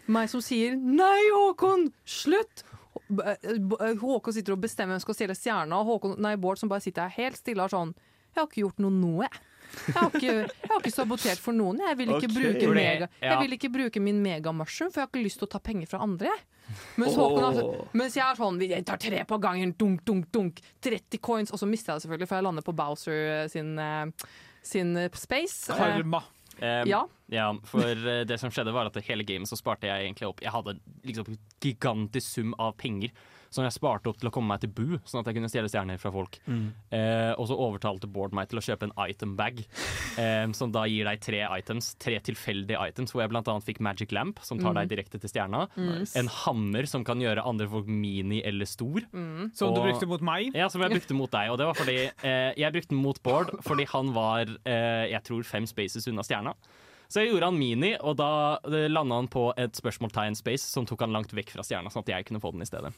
Meg som sier 'nei, Håkon, slutt'! B- B- Håkon sitter og bestemmer hvem som skal stjele stjerna, og Håkon, nei, Bård som bare sitter her helt stille og er sånn 'Jeg har ikke gjort noe nå, jeg'. Jeg har, ikke, jeg har ikke sabotert for noen. Jeg vil ikke, okay. bruke, mega, jeg vil ikke bruke min megamushroom, for jeg har ikke lyst til å ta penger fra andre. Mens, Åh. Håkon, mens jeg er sånn Jeg tar tre på gangen, dunk, dunk, dunk. 30 coins. Og så mister jeg det selvfølgelig, for jeg lander på Bowser sin, eh, sin eh, space. Eh, Karma. Eh, Ja. ja, for eh, det som skjedde var at hele gamet så sparte jeg egentlig opp Jeg hadde liksom gigantisk sum av penger som jeg sparte opp til å komme meg til Bu, sånn at jeg kunne stjele stjerner fra folk. Eh, og så overtalte Bård meg til å kjøpe en item bag, eh, som da gir deg tre items. Tre tilfeldige items, hvor jeg blant annet fikk Magic Lamp, som tar Mm. deg direkte til stjerna. Mm. En hammer som kan gjøre andre folk mini eller stor. Mm. Som du brukte mot meg. Ja, som jeg brukte mot deg. Og det var fordi eh, jeg brukte den mot Bård fordi han var eh, jeg tror fem spaces unna stjerna. Så jeg gjorde han mini, og da landa han på et spørsmålstegn space som tok han langt vekk fra stjerna, sånn at jeg kunne få den i stedet.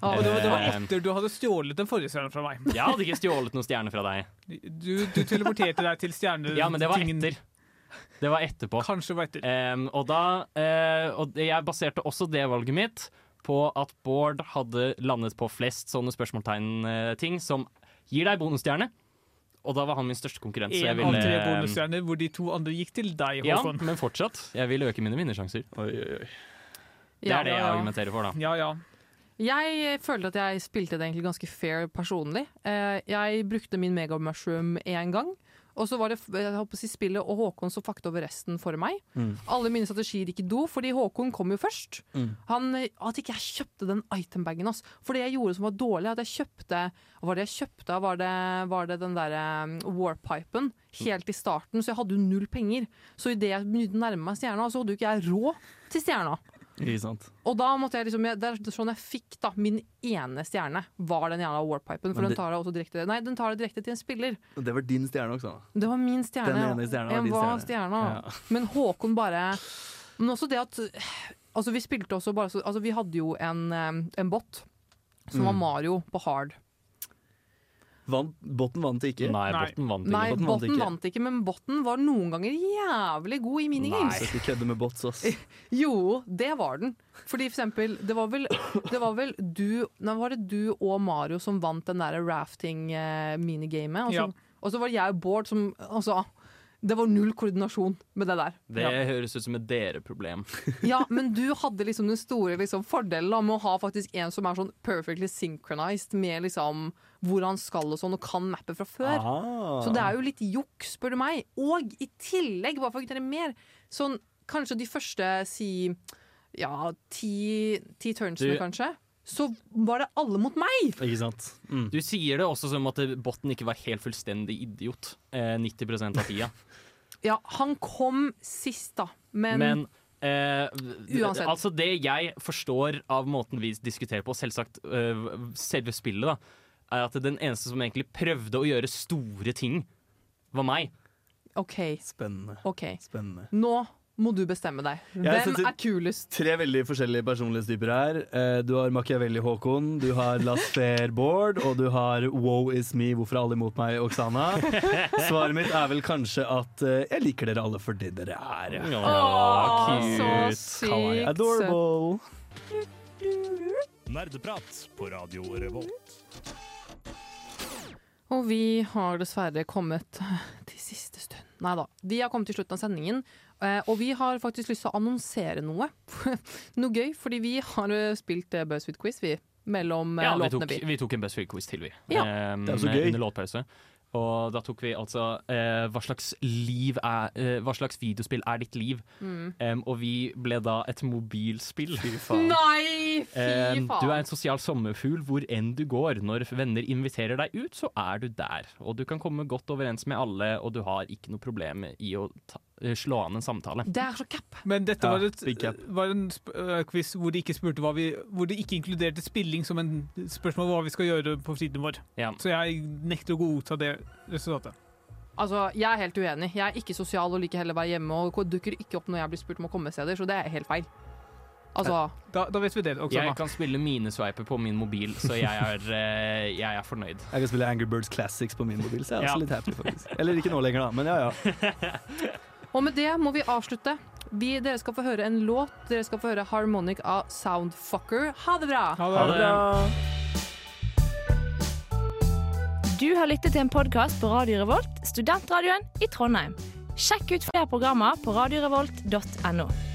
Ja, Og det var, det var Eh, etter du hadde stjålet den forrige stjerna fra meg. Jeg hadde ikke stjålet noen stjerne fra deg. Du, du teleporterte deg til stjernetingen. Ja, men det var etter. Det var etterpå. Kanskje det var etter. Um, og da uh, Og jeg baserte også det valget mitt på at Bård hadde landet på flest sånne spørsmålstegn-ting som gir deg bonusstjerne. Og da var han min største konkurrent. så jeg En av tre ville- bonusstjerner hvor de to andre gikk til deg, Håkon. Ja, men fortsatt. Jeg vil øke mine vinnersjanser. Det Ja, er det jeg ja. argumenterer for, da. Ja, ja. Jeg følte at jeg spilte det egentlig ganske fair personlig. Eh, jeg brukte min mega mushroom én gang. Og så var det jeg håper, spillet og Håkon som fakta over resten for meg. Mm. Alle mine strategier gikk i do, fordi Håkon kom jo først. Mm. Han, at ikke jeg kjøpte den itembagen. hans. For det jeg gjorde som var dårlig, at jeg kjøpte Hva var det jeg kjøpte? Var det, var det den derre um, warpipen helt i starten? Så jeg hadde jo null penger. Så idet jeg begynte å nærme meg stjerna, så hadde jo ikke jeg råd til stjerna. Og da måtte jeg liksom, det er sånn jeg fikk da, min ene stjerne, var den jævla warpipen. For det, den tar deg også direkte Nei, den tar deg direkte til en spiller. Det var din stjerne også. Det var min stjerne. Den ene stjerna var din var stjerne. Ja. Men Håkon bare Men også det at Altså, vi spilte også bare så Altså, vi hadde jo en, eh, en bot som var Mm. Mario på hard. Vant, Botten vant ikke. Nei, Botten vant Nei, Botten Botten vant ikke, men Botten var noen ganger jævlig god i minigames. Nei, ikke kødde med bots, ass. Jo, det var den. Fordi for eksempel, det var vel, det var vel du Nei, var det du og Mario som vant den der rafting-minigamet? og, så- Ja. og så var det jeg og Bård som Altså, det var null koordinasjon med det der. Det høres ut som et dere-problem. Ja, men du hadde liksom den store liksom, fordelen med å ha faktisk en som er sånn perfectly synchronized med liksom hvor han skal og sånn, og kan mappet fra før. Ah. Så det er jo litt juks, spør du meg. Og i tillegg, bare for å kvittere mer, sånn kanskje de første si ja, ti, ti turnsene, Du- kanskje, så var det alle mot meg! Ikke sant? Mm. Du sier det også som at botten ikke var helt fullstendig idiot eh, 90% av tida. Ja, han kom sist, da, men, Men eh, Uansett. altså det jeg forstår av måten vi diskuterer på, selvsagt uh, selve spillet, da, er at den eneste som egentlig prøvde å gjøre store ting, var meg. OK. Spennende. Okay. Spennende. Nå må du bestemme deg. Hvem er kulest? Tre veldig forskjellige personlighetstyper her. Eh, Du har Machiavelli Håkon, du har Laster Bård, og du har Woe is me, hvorfor er alle imot meg, Oksana. Svaret mitt er vel kanskje at eh, jeg liker dere alle for det dere er. Åh, cute. så sykt Adorable. Nerdeprat på Radio Revolt. Og vi har dessverre kommet til siste stund. Nei da. Vi har kommet til slutten av sendingen, eh, og vi har faktisk lyst til å annonsere noe. noe gøy, fordi vi har eh, spilt eh, BuzzFeed Quiz, vi. Mellom Ja, vi låtene, tok, vi tok en BuzzFeed-quiz til, vi. Ja. Eh, Det er så gøy. Under låtpause. Og da tok vi altså eh, hva slags liv er eh, Hva slags videospill er ditt liv? Mm. Um, og vi ble da et mobilspill. Fy Nei, fy faen. faen! du er en sosial sommerfugl hvor enn du går. Når venner inviterer deg ut, så er du der. Og du kan komme godt overens med alle, og du har ikke noe problem i å ta, eh, slå an en samtale. Det er så cap! Men dette Ja, var, et, var en sp øh, quiz hvor de ikke spurte hva vi Hvor de ikke inkluderte spilling som en spørsmål hva vi skal gjøre på fritiden vår. Så jeg nekter å godta det resultatet. Altså, Jeg er helt uenig. Jeg er ikke sosial og liker heller å være hjemme og dukker ikke opp når jeg blir spurt om å komme steder, så det er helt feil. Altså Da, da vet vi det, Oksana. Jeg kan spille minesveiper på min mobil, så jeg er, eh, jeg er fornøyd. Jeg kan spille Angry Birds Classics på min mobil, så jeg er Ja. også litt happy, faktisk. Eller ikke nå lenger, da, men ja ja. Og med det må vi avslutte. Vi, dere skal få høre en låt. Dere skal få høre 'Harmonic' av Soundfucker. Ha det bra! Ha det bra. Du har lyttet til en podkast på Radio Revolt, studentradioen i Trondheim. Sjekk ut flere programmer på radiorevolt.no.